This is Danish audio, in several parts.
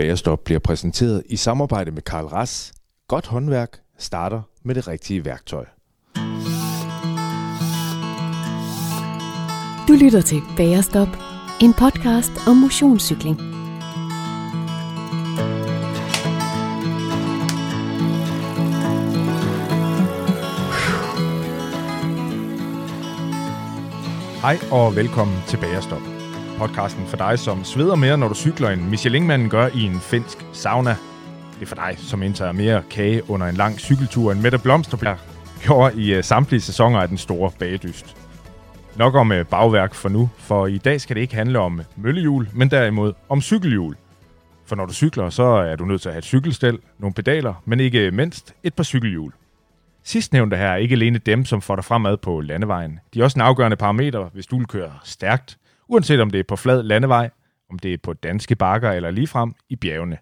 Bagerstop bliver præsenteret i samarbejde med Karl Ras. Godt håndværk starter med det rigtige værktøj. Du lytter til Bagerstop, en podcast om motionscykling. Hej og velkommen til Bagerstop. Podcasten for dig, som sveder mere, når du cykler, end Michelin-manden gør i en finsk sauna. Det er for dig, som indtager mere kage under en lang cykeltur, end Mette Blomsterbjerg gjorde i uh, samtlige sæsoner af den store bagedyst. Nok om uh, bagværk for nu, for i dag skal det ikke handle om øh, møllehjul, men derimod om cykelhjul. For når du cykler, så er du nødt til at have et cykelstel, nogle pedaler, men ikke mindst et par cykelhjul. Sidstnævnte her er ikke alene dem, som får dig fremad på landevejen. De er også en afgørende parameter, hvis du vil køre stærkt, uanset om det er på flad landevej, om det er på danske bakker eller ligefrem i bjergene.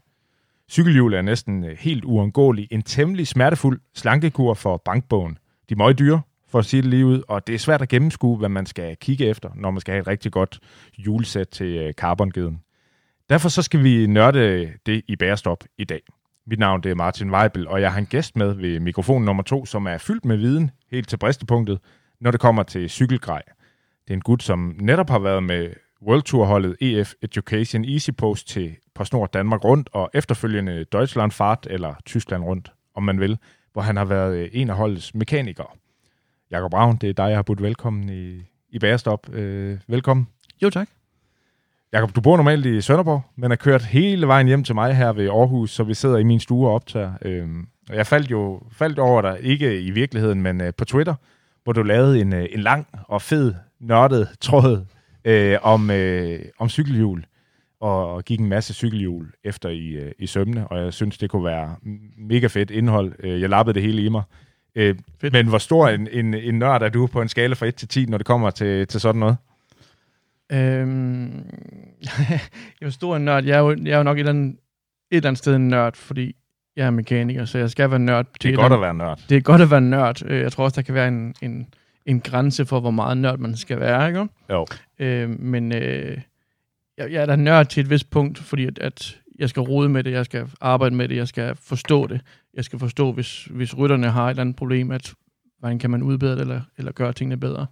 Cykelhjul er næsten øh, helt uundgåelig en temmelig smertefuld slankekur for bankbogen. De er meget dyre, for at sige det lige ud, og det er svært at gennemskue, hvad man skal kigge efter, når man skal have et rigtig godt julesæt til øh, carbongeden. Derfor så skal vi nørde det i bærestop i dag. Mit navn det er Martin Weibel, og jeg har en gæst med ved mikrofon nummer to, som er fyldt med viden helt til bristepunktet, når det kommer til cykelgrej. Det er en gut, som netop har været med World Tour-holdet EF Education Easy Post til PostNord Danmark rundt, og efterfølgende Deutschland Fart, eller Tyskland rundt, om man vil, hvor han har været en af holdets mekanikere. Jakob Braun, det er dig, jeg har budt velkommen i, i Bærestop. Øh, velkommen. Jo, tak. Jakob, du bor normalt i Sønderborg, men er kørt hele vejen hjem til mig her ved Aarhus, så vi sidder i min stue og optager. Og jeg faldt jo faldt over dig, ikke i virkeligheden, men øh, på Twitter, hvor du lavede en, øh, en lang og fed, nørdet tråd øh, om, øh, om cykelhjul, og, og gik en masse cykelhjul efter i, øh, i sømne, og jeg synes, det kunne være mega fedt indhold. Øh, jeg lappede det hele i mig. Øh, men hvor stor en, en, en nørd er du på en skala fra 1 til 10, når det kommer til, til sådan noget? Øhm, jeg er stor en nørd. Jeg er jo, jeg er jo nok et eller, andet, et eller andet sted en nørd, fordi jeg er mekaniker, så jeg skal være nørd. Det er godt at være nørd. Det er godt at være nørd. Øh, jeg tror også, der kan være en, en, en grænse for, hvor meget nørd man skal være, ikke? Jo. Øh, men øh, jeg, jeg er da nørd til et vist punkt, fordi at, at jeg skal rode med det, jeg skal arbejde med det, jeg skal forstå det. Jeg skal forstå, hvis, hvis rytterne har et eller andet problem, at hvordan kan man udbedre det, eller, eller gøre tingene bedre.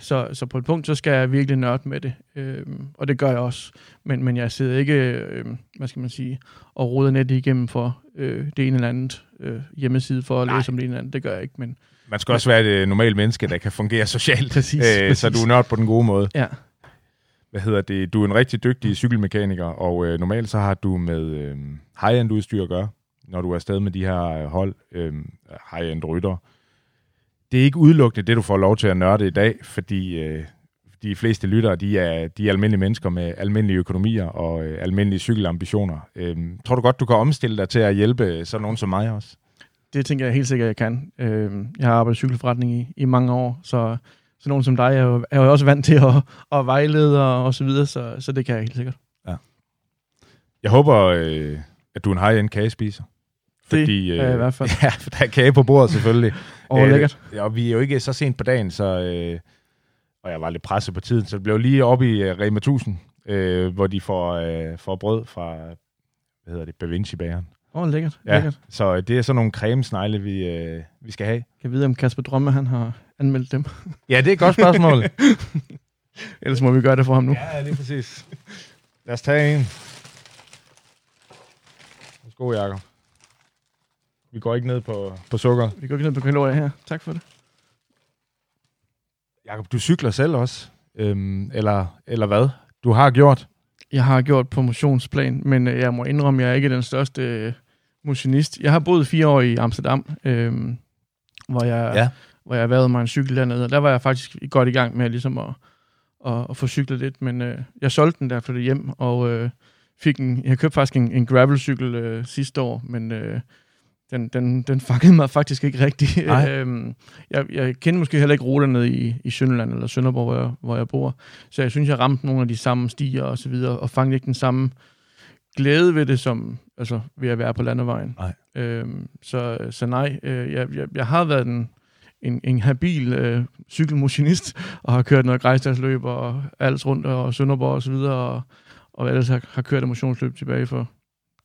Så, så på et punkt, så skal jeg virkelig nørde med det, øhm, og det gør jeg også. Men, men jeg sidder ikke, øhm, hvad skal man sige, og roder net igennem for øh, det ene eller andet øh, hjemmeside for at Nej. læse om det ene eller andet. Det gør jeg ikke, men... Man skal også være et normalt menneske, der kan fungere socialt, præcis, øh, præcis. så du er nørd på den gode måde. Ja. Hvad hedder det? Du er en rigtig dygtig cykelmekaniker, og øh, normalt så har du med øh, high-end udstyr at gøre, når du er afsted med de her øh, hold, øh, high-end rytter det er ikke udelukkende det, du får lov til at nørde i dag, fordi øh, de fleste lyttere, de er, de er almindelige mennesker med almindelige økonomier og øh, almindelige cykelambitioner. Øh, tror du godt, du kan omstille dig til at hjælpe sådan nogen som mig også? Det tænker jeg helt sikkert, jeg kan. Øh, jeg har arbejdet i cykelforretning i, i mange år, så så nogen som dig er jo, er jo også vant til at, at vejlede og, og så videre, så, så det kan jeg helt sikkert. Ja. Jeg håber, øh, at du er en high-end kagespiser. Fordi, det er øh, i hvert fald. Ja, for der er kage på bordet selvfølgelig. Åh, oh, lækkert. Og vi er jo ikke så sent på dagen, så, øh, og jeg var lidt presset på tiden, så det blev lige oppe i uh, Rema 1000, øh, hvor de får, øh, får brød fra, hvad hedder det, Da Vinci-bageren. Åh, oh, lækkert, ja, lækkert. Så det er sådan nogle cremesnegle, vi, øh, vi skal have. Kan jeg vide, om Kasper Drømme, han har anmeldt dem? Ja, det er et godt spørgsmål. Ellers må vi gøre det for ham nu. Ja, lige præcis. Lad os tage en. Værsgo, Jacob. Vi går ikke ned på, på sukker. Vi går ikke ned på kalorier her. Tak for det. Jakob, du cykler selv også? Øhm, eller, eller hvad? Du har gjort? Jeg har gjort på motionsplan, men øh, jeg må indrømme, at jeg er ikke den største øh, motionist. Jeg har boet fire år i Amsterdam, øh, hvor jeg ja. hvor jeg været mig en cykel dernede, og der var jeg faktisk godt i gang med ligesom at, at, at få cyklet lidt, men øh, jeg solgte den der, flyttede hjem, og øh, fik en, jeg købte faktisk en, en gravelcykel øh, sidste år, men øh, den, den, den fangede mig faktisk ikke rigtigt. øhm, jeg, jeg kender måske heller ikke ruterne i, i Sønderland eller Sønderborg, hvor jeg, hvor jeg bor. Så jeg synes, jeg ramte nogle af de samme stier og så videre, og fangede ikke den samme glæde ved det, som altså, ved at være på landevejen. Nej. Øhm, så, så nej, øh, jeg, jeg, jeg har været en, en, en habil øh, cykelmotionist, og har kørt noget grejstadsløb og alt rundt og Sønderborg og så videre, og, og ellers har, har kørt et motionsløb tilbage for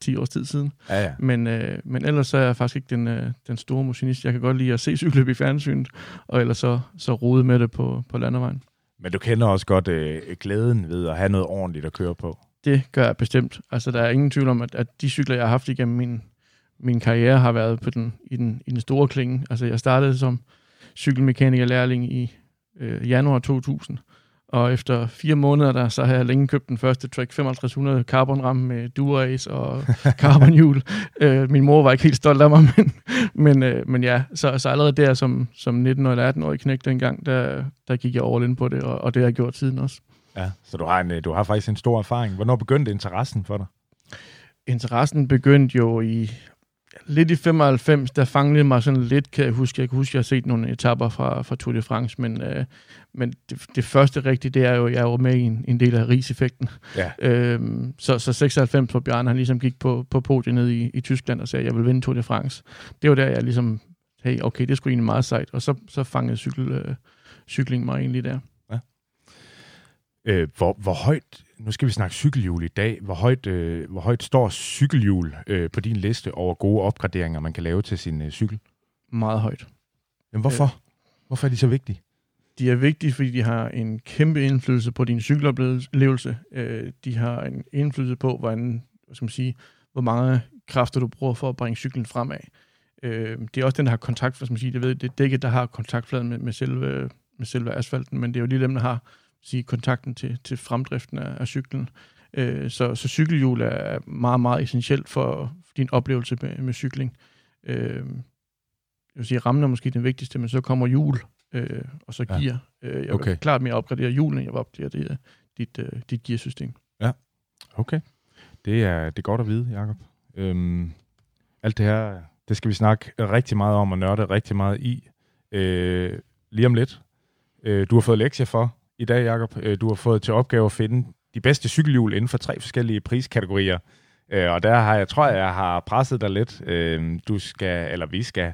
10 års tid siden. Ja, ja. Men, øh, men ellers så er jeg faktisk ikke den, øh, den store motionist. Jeg kan godt lide at se cykelløb i fjernsynet, og ellers så, så rode med det på, på landevejen. Men du kender også godt øh, glæden ved at have noget ordentligt at køre på. Det gør jeg bestemt. Altså, der er ingen tvivl om, at, at de cykler, jeg har haft igennem min, min karriere, har været på den, i, den, i den store klinge. Altså, jeg startede som cykelmekaniker-lærling i øh, januar 2000, og efter fire måneder der, så har jeg længe købt den første Trek 5500 carbon ram med Dura-Ace og carbonhjul. øh, min mor var ikke helt stolt af mig, men, men, øh, men ja, så, så allerede der som, som 19- eller 18-årig knæk dengang, der, der gik jeg all in på det, og, og det har jeg gjort siden også. Ja, så du har, en, du har faktisk en stor erfaring. Hvornår begyndte interessen for dig? Interessen begyndte jo i lidt i 95, der fangede mig sådan lidt, kan jeg huske. Jeg kan huske, jeg har set nogle etapper fra, fra Tour de France, men, øh, men det, det, første rigtige, det er jo, jeg jo med i en, en del af riseffekten. Ja. Øhm, så, så 96, hvor Bjørn han ligesom gik på, på podiet nede i, i Tyskland og sagde, at jeg vil vinde Tour de France. Det var der, jeg ligesom, hey, okay, det skulle egentlig meget sejt. Og så, så fangede cykel, øh, cykling mig egentlig der. Øh, hvor, hvor højt, nu skal vi snakke cykelhjul i dag, hvor højt, øh, hvor højt står cykelhjul øh, på din liste over gode opgraderinger, man kan lave til sin øh, cykel? Meget højt. Jamen hvorfor? Øh. Hvorfor er de så vigtige? De er vigtige, fordi de har en kæmpe indflydelse på din cykeloplevelse. Øh, de har en indflydelse på, hvordan, hvad skal man sige, hvor mange kræfter du bruger for at bringe cyklen fremad. Øh, det er også den, der har kontakt, hvad skal man sige, det, ved, det er dækket, der har kontaktfladen med, med, selve, med selve asfalten, men det er jo lige dem, der har sige, kontakten til, til fremdriften af, af cyklen. Øh, så, så cykelhjul er meget, meget essentielt for, din oplevelse med, med cykling. Øh, jeg vil sige, rammen er måske den vigtigste, men så kommer hjul, øh, og så gear. Ja. Øh, jeg okay. vil klart mere opgradere hjulene, jeg vil opgradere det, dit, uh, dit gearsystem. Ja, okay. Det er, det er godt at vide, Jacob. Øhm, alt det her, det skal vi snakke rigtig meget om og nørde rigtig meget i. Øh, lige om lidt. Øh, du har fået lektier for i dag, Jacob. Øh, du har fået til opgave at finde de bedste cykelhjul inden for tre forskellige priskategorier. Øh, og der har jeg, tror jeg, jeg har presset dig lidt. Øh, du skal, eller vi skal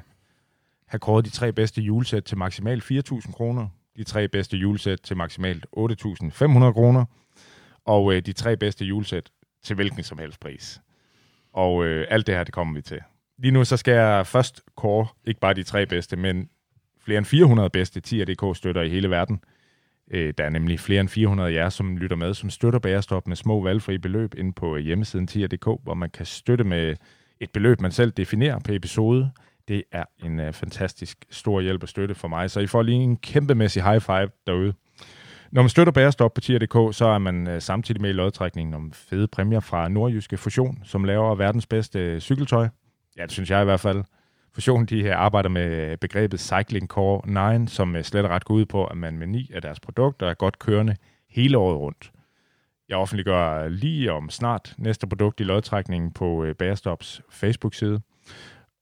have kåret de tre bedste julesæt til maksimalt 4.000 kroner, de tre bedste julesæt til maksimalt 8.500 kroner, og øh, de tre bedste julesæt til hvilken som helst pris. Og øh, alt det her, det kommer vi til. Lige nu så skal jeg først kåre ikke bare de tre bedste, men flere end 400 bedste 10 DK-støtter i hele verden. Øh, der er nemlig flere end 400 af jer, som lytter med, som støtter Bærestop med små valgfri beløb ind på hjemmesiden 10.dk, hvor man kan støtte med et beløb, man selv definerer på episode. Det er en øh, fantastisk stor hjælp og støtte for mig, så I får lige en kæmpemæssig high five derude. Når man støtter Bærestop på 10.dk, så er man øh, samtidig med i lodtrækningen om fede præmier fra Nordjyske Fusion, som laver verdens bedste øh, cykeltøj. Ja, det synes jeg i hvert fald. Fusion de arbejder med begrebet Cycling Core 9, som øh, slet og ret går ud på, at man med ni af deres produkter er godt kørende hele året rundt. Jeg offentliggør lige om snart næste produkt i lodtrækningen på øh, Bagerstops Facebook-side.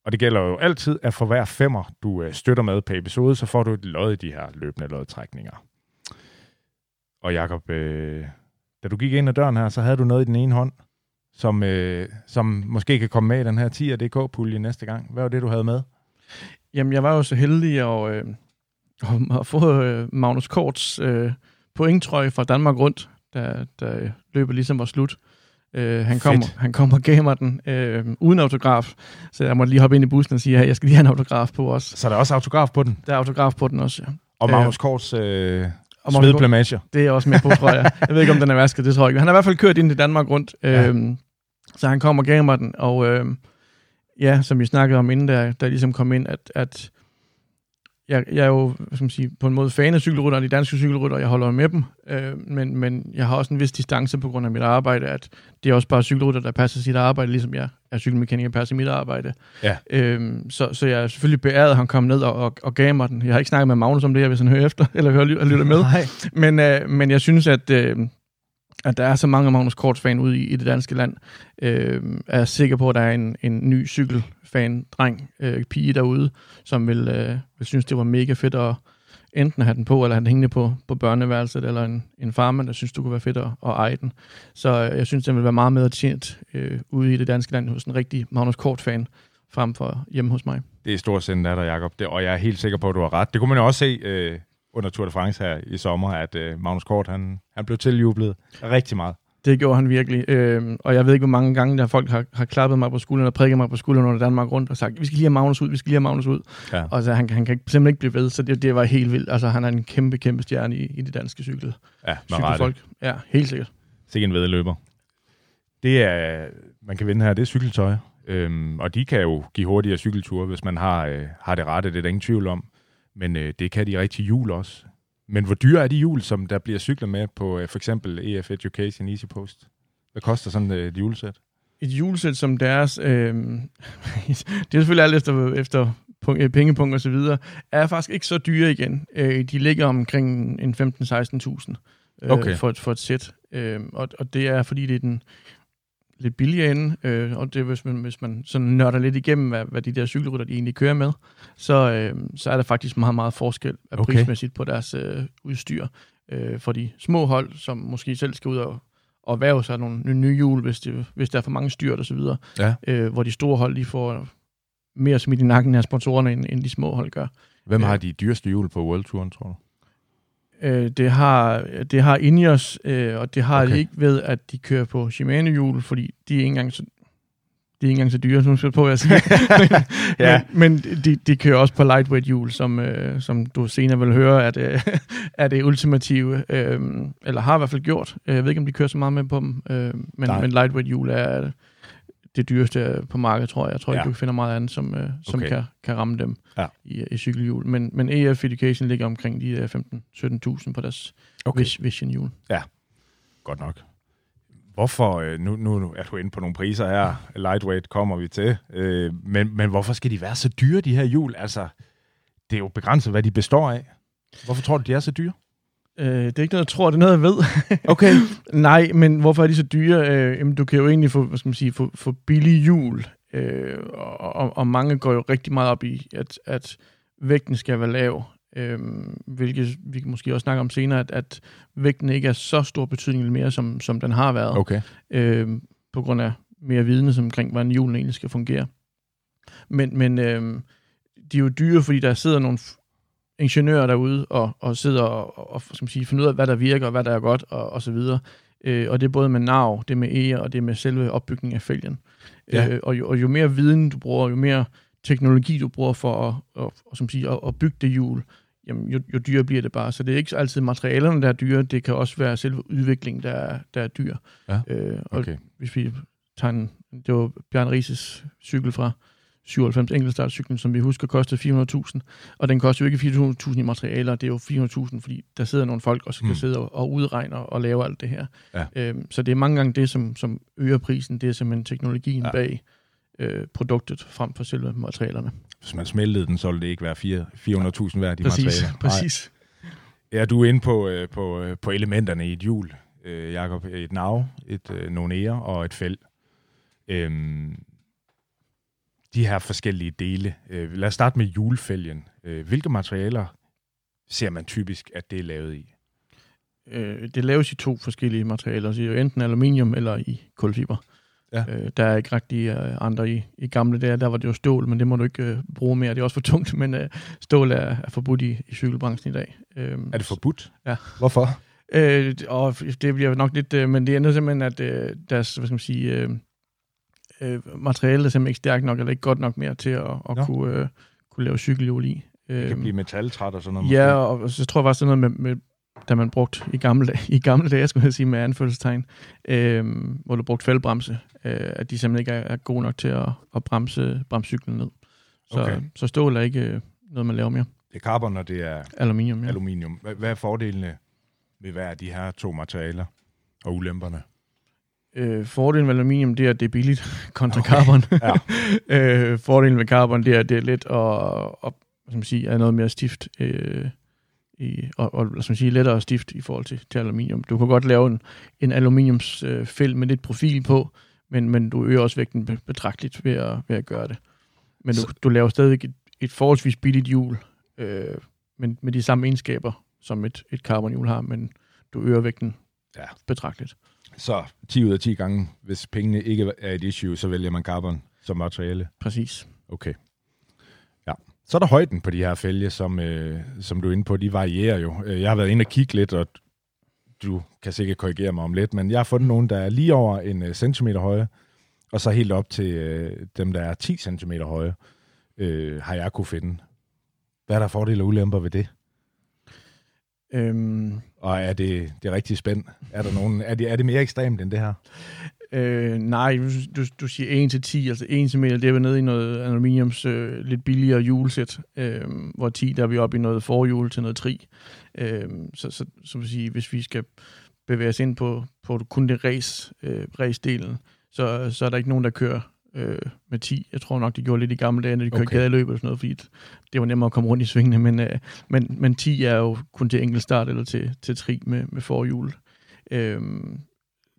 Og det gælder jo altid, at for hver femmer, du øh, støtter med på episode, så får du et lod i de her løbende lodtrækninger. Og Jakob, øh, da du gik ind ad døren her, så havde du noget i den ene hånd, som, øh, som måske kan komme med i den her 10 DK-pulje næste gang. Hvad var det, du havde med? Jamen, jeg var jo så heldig at, øh, at få øh, Magnus Korts øh, pointtrøje fra Danmark rundt, da, da løbet ligesom var slut. Øh, han, kom, han kom og gav mig den øh, uden autograf, så jeg måtte lige hoppe ind i bussen og sige, at jeg skal lige have en autograf på os. Så der er også autograf på den? Der er autograf på den også, ja. Og Magnus øh, Korts øh, svedplamager? Det er også med på, tror jeg. Jeg ved ikke, om den er vasket, det tror jeg ikke. Han har i hvert fald kørt ind i Danmark rundt, øh, ja. Så han kom og gav mig den, og øh, ja, som vi snakkede om inden, der, der ligesom kom ind, at, at jeg, jeg er jo skal man sige, på en måde fan af cykelrytter, de danske cykelrytter, jeg holder med dem, øh, men, men jeg har også en vis distance på grund af mit arbejde, at det er også bare cykelrytter, der passer sit arbejde, ligesom jeg er cykelmekaniker, passer mit arbejde. Ja. Øh, så, så jeg er selvfølgelig beæret, at han kom ned og, og, og gav mig den. Jeg har ikke snakket med Magnus om det, hvis han hører efter, eller hører, lytter med. Nej. Men, øh, men jeg synes, at... Øh, at der er så mange Magnus Korts fan ude i, i det danske land, øh, er sikker på, at der er en, en ny cykelfan, dreng, øh, pige derude, som vil, øh, vil synes, det var mega fedt at enten have den på, eller have den hængende på, på børneværelset, eller en, en farmand, der synes, du kunne være fedt at, at eje den. Så øh, jeg synes, den vil være meget mere tjent øh, ude i det danske land hos en rigtig Magnus Kort-fan, frem for hjemme hos mig. Det er stort sind af dig, Jacob, det, og jeg er helt sikker på, at du har ret. Det kunne man jo også se øh, under Tour de France her i sommer, at øh, Magnus Kort, han, han blev tiljublet rigtig meget. Det gjorde han virkelig. Øh, og jeg ved ikke, hvor mange gange der folk har, har klappet mig på skulderen og prikket mig på skulderen under Danmark rundt og sagt, vi skal lige have Magnus ud, vi skal lige have Magnus ud. Ja. Og så han, han kan simpelthen ikke blive ved, så det, det var helt vildt. Altså, han er en kæmpe, kæmpe stjerne i, i det danske cykel. Ja, cykelfolk. Ja, helt sikkert. Sikke en vedløber. Det er, man kan vinde her, det er cykeltøj. Øhm, og de kan jo give hurtigere cykelture, hvis man har, øh, har det rette, det er der ingen tvivl om. Men øh, det kan de rigtig jul også. Men hvor dyre er de hjul, som der bliver cyklet med på øh, for eksempel EF Education Easy Post? Hvad koster sådan øh, et julesæt? Et julesæt som deres, øh, det er selvfølgelig alt efter, efter øh, pengepunkt og så videre, er faktisk ikke så dyre igen. Øh, de ligger omkring en 15-16.000 øh, okay. for, for et sæt. Øh, og, og det er, fordi det er den lidt billigere ende, øh, og det hvis man, hvis man sådan nørder lidt igennem, hvad, hvad de der cykelrytter de egentlig kører med, så, øh, så er der faktisk meget, meget forskel af okay. prismæssigt på deres øh, udstyr. Øh, for de små hold, som måske selv skal ud og, og væve sig nogle nye hjul, hvis, det, hvis der er for mange styrt osv., ja. øh, hvor de store hold de får mere smidt i nakken af sponsorerne, end, end de små hold gør. Hvem har øh. de dyreste hjul på World Touren, tror du? Øh, det, har, det har Ineos, øh, og det har okay. de ikke ved, at de kører på Shimano-hjul, fordi de er ikke engang så, de er ikke engang så dyre, som skal på, jeg siger. ja. Men, men de, de kører også på lightweight hjul, som, øh, som du senere vil høre, at øh, er det ultimative, øh, eller har i hvert fald gjort. Jeg ved ikke, om de kører så meget med på dem, øh, men, men lightweight hjul er det dyreste på markedet, tror jeg. Jeg tror ja. ikke, du finder meget andet, som, øh, som okay. kan, kan ramme dem ja. i, i cykelhjul. Men, men EF Education ligger omkring de 15-17.000 på deres okay. Vision hjul. Ja, godt nok. Hvorfor, øh, nu, nu er du inde på nogle priser her, lightweight kommer vi til, øh, men, men hvorfor skal de være så dyre, de her hjul? Altså, det er jo begrænset, hvad de består af. Hvorfor tror du, de er så dyre? Øh, det er ikke noget, jeg tror, det er noget, jeg ved. Okay. Nej, men hvorfor er de så dyre? Øh, jamen, du kan jo egentlig få, hvad skal man sige, få, få billige hjul, øh, og, og mange går jo rigtig meget op i, at, at vægten skal være lav. Øh, hvilket vi kan måske også snakke om senere, at, at vægten ikke er så stor betydning mere, som, som den har været. Okay. Øh, på grund af mere viden omkring, hvordan julen egentlig skal fungere. Men, men øh, de er jo dyre, fordi der sidder nogle ingeniører derude og, og sidder og, og skal man sige, finder ud af, hvad der virker og hvad der er godt og, og så videre. Øh, og det er både med nav, det er med eger og det er med selve opbygningen af fælgen. Ja. Øh, og, jo, og jo mere viden du bruger, jo mere teknologi du bruger for at, og, og, som siger, at, at bygge det hjul, jamen, jo, jo dyrere bliver det bare. Så det er ikke altid materialerne, der er dyre, det kan også være selve udviklingen, der er, der er dyr. Ja. Øh, og okay. hvis vi tager en, det var Bjørn Rises cykel fra 97 enkeltstartcyklen, som vi husker kostede 400.000, og den koster jo ikke 400.000 i materialer, det er jo 400.000, fordi der sidder nogle folk, og så kan mm. sidde og, og udregne og lave alt det her. Ja. Øhm, så det er mange gange det, som, som øger prisen, det er simpelthen teknologien ja. bag øh, produktet, frem for selve materialerne. Hvis man smeltede den, så ville det ikke være 400.000 værd, præcis, materialer. Præcis, Ja, du er inde på, øh, på, øh, på elementerne i et hjul, øh, Jakob. Et nav, et øh, nogle ære og et felt. Øhm, de her forskellige dele. Øh, lad os starte med julefælgen. Øh, hvilke materialer ser man typisk, at det er lavet i? Øh, det laves i to forskellige materialer, så enten aluminium eller i kulfiber. Ja. Øh, der er ikke rigtig øh, andre i, i gamle dage. Der var det jo stål, men det må du ikke øh, bruge mere. Det er også for tungt, men øh, stål er, er forbudt i, i cykelbranchen i dag. Øh, er det forbudt? Ja. Hvorfor? Øh, og det bliver nok lidt, øh, men det ender simpelthen, at øh, deres, hvad skal man sige, øh, øh, materiale er simpelthen ikke stærkt nok, eller ikke godt nok mere til at, at kunne, øh, kunne lave cykelhjul i. Det kan blive metaltræt og sådan noget. Ja, og så tror jeg faktisk, det er noget med, med da man brugt i gamle, dage, i gamle dage, skulle jeg sige med anfølgelsestegn, øh, hvor du brugte fældbremse, øh, at de simpelthen ikke er, er gode nok til at, at bremse, bremse cyklen ned. Så, okay. så stål er ikke øh, noget, man laver mere. Det er carbon, og det er aluminium. Ja. aluminium. Hvad er fordelene ved hver af de her to materialer og ulemperne? Øh, fordelen ved aluminium, det er, at det er billigt kontra okay. carbon. Ja. øh, fordelen ved carbon, det er, at det er let og, og skal man sige, er noget mere stift. Øh, i, og, og hvad skal man sige, lettere stift i forhold til, til aluminium. Du kan godt lave en, en aluminiumsfæld øh, med lidt profil på, men, men du øger også vægten betragteligt ved at, ved at gøre det. Men du, du laver stadig et, et forholdsvis billigt hjul, øh, men med de samme egenskaber, som et, et carbonhjul har, men du øger vægten ja. betragteligt. Så 10 ud af 10 gange, hvis pengene ikke er et issue, så vælger man carbon som materiale? Præcis. Okay. Ja. Så er der højden på de her fælge, som, øh, som du er inde på, de varierer jo. Øh, jeg har været inde og kigge lidt, og du kan sikkert korrigere mig om lidt, men jeg har fundet nogen, der er lige over en uh, centimeter høje, og så helt op til uh, dem, der er 10 cm høje, uh, har jeg kunne finde. Hvad er der fordele og ulemper ved det? Øhm, og er det det rigtige spænd? Er, der nogen, er, det, er det mere ekstremt end det her? Øh, nej, du, du siger 1 til 10, altså 1 cm, det er nede i noget aluminiums øh, lidt billigere julesæt, øh, hvor 10, der er vi oppe i noget forhjul til noget tri. Øh, så, så, så vil sige, hvis vi skal bevæge os ind på, på kun det race, øh, race-delen, så, så er der ikke nogen, der kører øh, med 10. Jeg tror nok, de gjorde lidt i gamle dage, når de kørte okay. gadeløb og sådan noget, fordi det var nemmere at komme rundt i svingene, men, øh, men, men 10 er jo kun til enkelt start eller til, til tri med, med forhjul. Øh,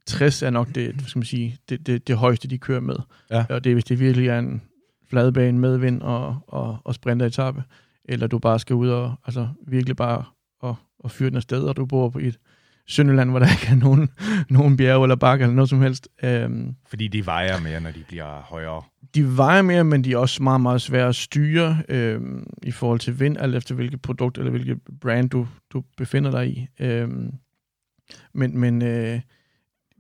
60 er nok det, skal man sige, det, det, det højeste, de kører med. Ja. Og det er, hvis det virkelig er en fladbane med vind og, og, og sprinteretappe, eller du bare skal ud og altså, virkelig bare og, og fyre den afsted, og du bor på et Sønderland, hvor der ikke er nogen, nogen bjerge eller bakker eller noget som helst. Um, Fordi de vejer mere, når de bliver højere? De vejer mere, men de er også meget, meget svære at styre um, i forhold til vind, alt efter hvilket produkt eller hvilket brand du, du befinder dig i. Um, men men uh,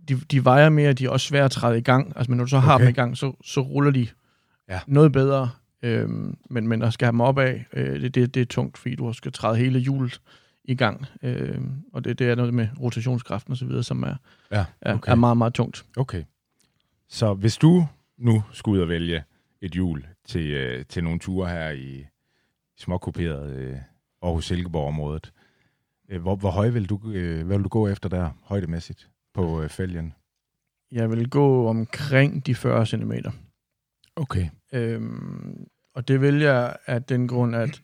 de, de vejer mere, de er også svære at træde i gang. Altså, men når du så har okay. dem i gang, så, så ruller de ja. noget bedre. Øhm, men, men at skal have dem op af, øh, det, det, det er tungt, fordi du skal træde hele hjulet i gang. Øh, og det, det er noget med rotationskraften osv., som er, ja, okay. er, er meget, meget tungt. Okay. Så hvis du nu skulle ud og vælge et hjul til, øh, til nogle ture her i småkoperet øh, Aarhus Silkeborg-området, øh, hvor, hvor høj vil du, øh, hvad vil du gå efter der, højdemæssigt? på øh, fælgen? Jeg vil gå omkring de 40 cm. Okay. Øhm, og det vil jeg af den grund, at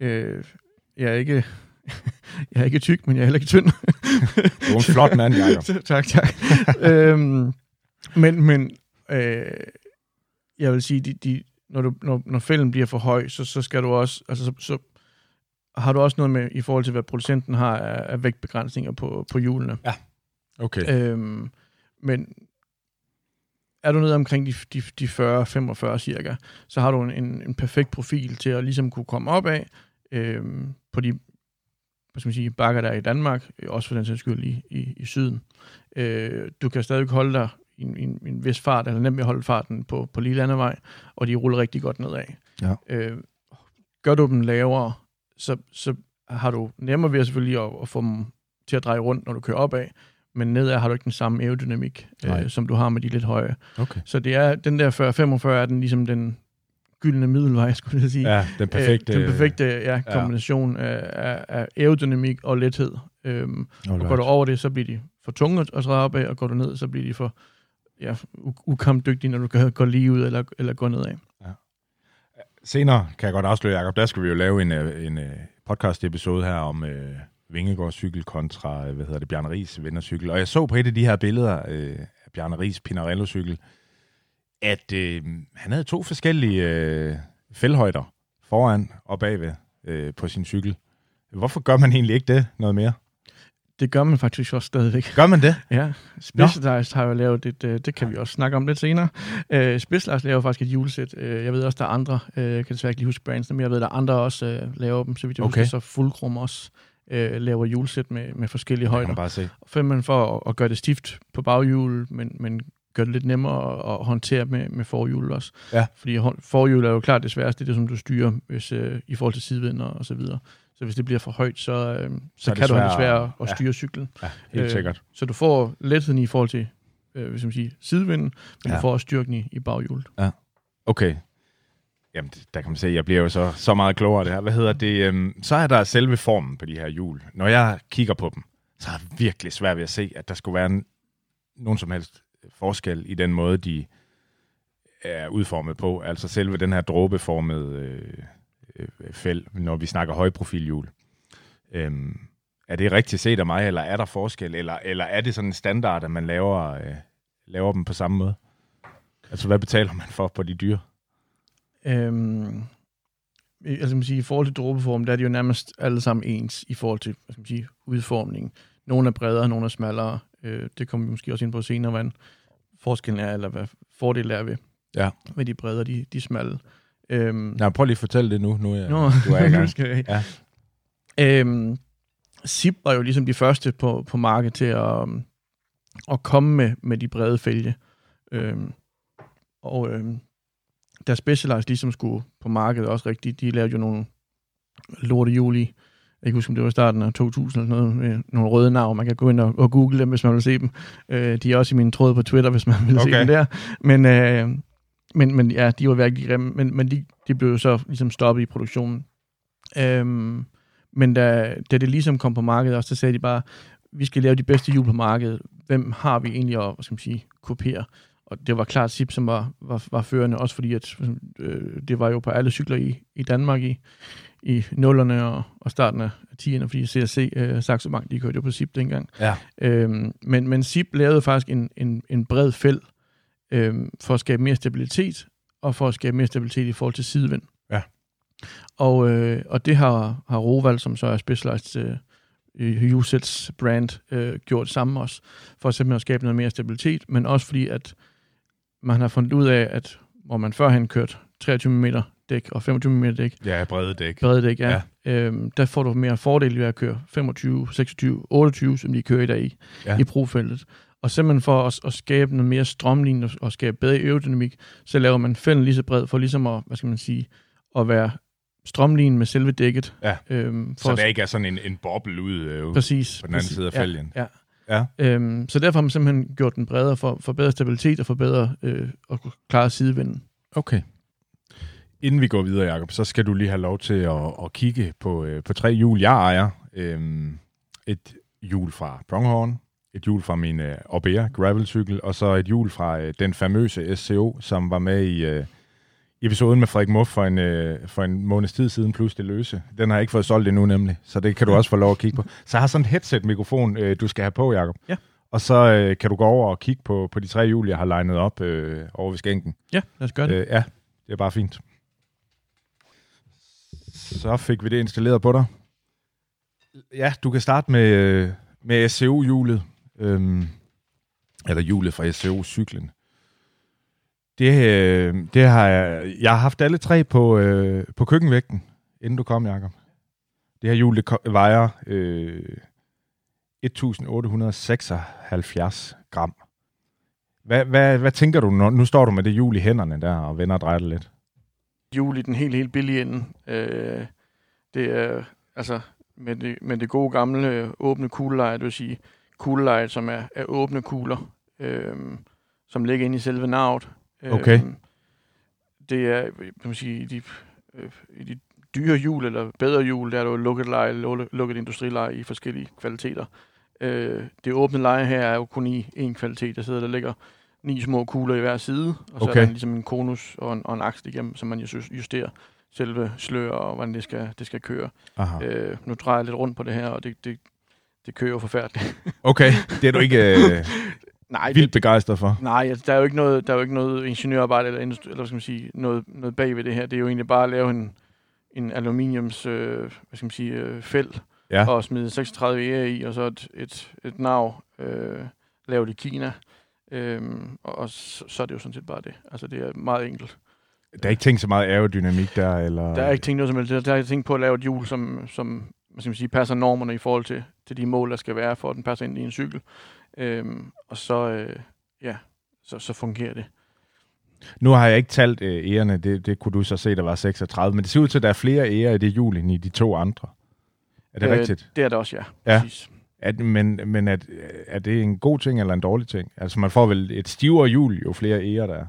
øh, jeg ikke... jeg er ikke tyk, men jeg er heller ikke tynd. du er en flot mand, Jacob. tak, tak. øhm, men men øh, jeg vil sige, de, de, når, du, når, når fælden bliver for høj, så, så skal du også... Altså, så, så har du også noget med, i forhold til, hvad producenten har af, af vægtbegrænsninger på, på hjulene. Ja. Okay. Øhm, men er du nede omkring de, de, de 40-45 cirka, så har du en, en, en perfekt profil til at ligesom kunne komme op af øhm, på de hvad skal man sige, bakker der i Danmark, også for den sags skyld i, i, i syden. Øh, du kan stadig holde dig i en, en, en vis fart, eller nemt at holde farten på, på lige landevej, og de ruller rigtig godt nedad. Ja. Øh, gør du dem lavere, så, så har du nemmere ved selvfølgelig at, at få dem til at dreje rundt, når du kører opad, men nedad har du ikke den samme aerodynamik, øh, som du har med de lidt høje. Okay. Så det er, den der 40-45 er den ligesom den gyldne middelvej, skulle jeg sige. Ja, den perfekte, øh, den perfekte ja, kombination ja. Af, af aerodynamik og lethed. Øhm, og går du over det, så bliver de for tunge at træde op af, og går du ned, så bliver de for ja, ukampdygtige, når du går, går lige ud eller, eller går nedad. Ja. Senere kan jeg godt afsløre, Jacob, der skal vi jo lave en, øh, en, øh, podcast-episode her om... Øh, Vingegaard cykel kontra, hvad hedder det, Bjarne Ries vindercykel. Og jeg så på et af de her billeder øh, af Bjarne Ries Pinarello cykel, at øh, han havde to forskellige øh, fældhøjder foran og bagved øh, på sin cykel. Hvorfor gør man egentlig ikke det noget mere? Det gør man faktisk også stadigvæk. Gør man det? Ja. Specialized har jo lavet et, øh, det kan vi også snakke om lidt senere. Uh, Specialized laver faktisk et julesæt. Uh, jeg ved også, der er andre, uh, jeg kan desværre ikke lige huske brands, men jeg ved, der er andre også uh, laver dem, så vidt jeg okay. husker, så Fullcrum også øh, laver hjulsæt med, med forskellige højder. Jeg kan bare se. For, man for at, at gøre det stift på baghjul, men, men gør det lidt nemmere at, at håndtere med, med forhjul også. Ja. Fordi forhjul er jo klart det sværeste, det det, som du styrer hvis, øh, i forhold til sidevind og, så videre. Så hvis det bliver for højt, så, øh, så, så kan du have det svært at styre ja. cyklen. Ja, helt øh, sikkert. Så du får letheden i forhold til øh, hvis man siger, sidevinden, men ja. du får også styrken i, i baghjulet. Ja. Okay, Jamen, der kan man se, jeg bliver jo så, så meget klogere det her. Hvad hedder det? Øhm, så er der selve formen på de her hjul. Når jeg kigger på dem, så er det virkelig svært ved at se, at der skulle være en, nogen som helst forskel i den måde, de er udformet på. Altså selve den her dråbeformede øh, øh fæld, når vi snakker højprofilhjul. Øhm, er det rigtigt set af mig, eller er der forskel? Eller, eller er det sådan en standard, at man laver, øh, laver dem på samme måde? Altså, hvad betaler man for på de dyre? Øhm, altså man siger, i forhold til dråbeform, der er de jo nærmest alle sammen ens i forhold til man sige, udformningen. Nogle er bredere, nogle er smallere. Øh, det kommer vi måske også ind på senere, hvad forskellen er, eller hvad fordelen er ved, ja. med de brede og de, de smalle. Øhm, ja, prøv lige at fortælle det nu. nu er, Nå, du er i gang. skal jeg. Ja. Øhm, Zip var jo ligesom de første på, på markedet til at, um, at komme med, med de brede fælge. Øhm, og øhm, der Specialized ligesom skulle på markedet også rigtigt, de lavede jo nogle lorte juli jeg kan huske, om det var starten af 2000 eller noget, med nogle røde navn. Man kan gå ind og, og google dem, hvis man vil se dem. Øh, de er også i min tråd på Twitter, hvis man vil okay. se dem der. Men, øh, men, men ja, de var virkelig grimme, men, men de, de blev jo så ligesom stoppet i produktionen. Øhm, men da, da det ligesom kom på markedet også, så sagde de bare, vi skal lave de bedste hjul på markedet. Hvem har vi egentlig at hvad skal man sige, kopiere? Og det var klart Sip, som var, var, var førende, også fordi at, øh, det var jo på alle cykler i, i Danmark i, i nullerne og, og starten af 10'erne, fordi CSC, øh, Saxo Bank, de kørte jo på SIP dengang. Ja. Øhm, men, men SIP lavede faktisk en, en, en bred fæld øhm, for at skabe mere stabilitet, og for at skabe mere stabilitet i forhold til sidevind. Ja. Og, øh, og det har, har Roval, som så er specialized øh, Usets brand, øh, gjort sammen også, for simpelthen at skabe noget mere stabilitet, men også fordi, at man har fundet ud af, at hvor man førhen kørt 23 mm dæk og 25 mm dæk. Ja, brede dæk. Brede dæk, ja. ja. Øhm, der får du mere fordel ved at køre 25, 26, 28, som de kører i dag i, ja. i brofeltet. Og simpelthen for at, at skabe noget mere strømlignet og, og skabe bedre aerodynamik, så laver man fælden lige så bred for ligesom at, hvad skal man sige, at være strømlignet med selve dækket. Ja. Øhm, for så der ikke er sådan en, en boble ud øh, præcis, på den anden præcis, side af fælgen. Ja, ja. Ja. Øhm, så derfor har man simpelthen gjort den bredere for, for bedre stabilitet og for bedre øh, at klare sidevinden. Okay. Inden vi går videre, Jacob, så skal du lige have lov til at, at kigge på, øh, på tre hjul, jeg ejer. Øhm, et hjul fra Pronghorn, et hjul fra min øh, Orbea gravelcykel, og så et hjul fra øh, den famøse SCO, som var med i øh, episoden med Frederik Muff for en, øh, for en måneds tid siden, plus det løse. Den har jeg ikke fået solgt endnu nemlig, så det kan du også få lov at kigge på. Så jeg har sådan en headset-mikrofon, øh, du skal have på, Jacob. Ja. Og så øh, kan du gå over og kigge på, på de tre hjul, jeg har legnet op øh, over ved skænken. Ja, lad os gøre det. Øh, ja, det er bare fint. Så fik vi det installeret på dig. Ja, du kan starte med, med SCO-hjulet. Øhm, eller hjulet fra SCO-cyklen. Det, øh, det har jeg, jeg har haft alle tre på, øh, på køkkenvægten, inden du kom, Jacob. Det her hjul det vejer øh, 1876 gram. Hvad, hvad, hvad tænker du, når nu står du med det hjul i hænderne der og vender og drejer det lidt? Hjul i den helt, helt billige ende. Øh, det er altså med det, med det gode gamle åbne kugleleje, det vil sige kugleleje, som er, er åbne kugler, øh, som ligger inde i selve navet. Okay. Øh, det er, kan man sige, de, øh, i de dyre hjul, eller bedre hjul, der er jo lukket leje, lukket industrileje i forskellige kvaliteter. Øh, det åbne leje her er jo kun i en kvalitet. Der sidder, der ligger ni små kugler i hver side, og så okay. er der ligesom en konus og en, og en aksel igennem, som man justerer selve slør og hvordan det skal, det skal køre. Aha. Øh, nu drejer jeg lidt rundt på det her, og det, det, det kører jo forfærdeligt. okay, det er du ikke øh, nej, vildt det, begejstret for? Nej, altså, der er jo ikke noget, der er jo ikke noget ingeniørarbejde eller, eller hvad skal man sige, noget, noget bag ved det her. Det er jo egentlig bare at lave en, en aluminiums øh, hvad skal man sige, øh, fæld, ja. og smide 36 ære i, og så et, et, et nav øh, lavet i Kina. Øhm, og, og så, så er det jo sådan set bare det. Altså, det er meget enkelt. Der er ikke tænkt så meget aerodynamik der? Eller? Der er ikke tænkt noget som helst. Der er tænkt på at lave et hjul, som, som hvad skal man sige, passer normerne i forhold til, til de mål, der skal være, for at den passer ind i en cykel. Øhm, og så, øh, ja, så, så fungerer det. Nu har jeg ikke talt øh, ærerne, det, det kunne du så se, der var 36, men det ser ud til, at der er flere ærer i det hjul end i de to andre. Er det øh, rigtigt? Det er det også, ja. ja. Præcis. At, men men at, er det en god ting eller en dårlig ting? Altså man får vel et stivere hjul, jo flere ærer der er.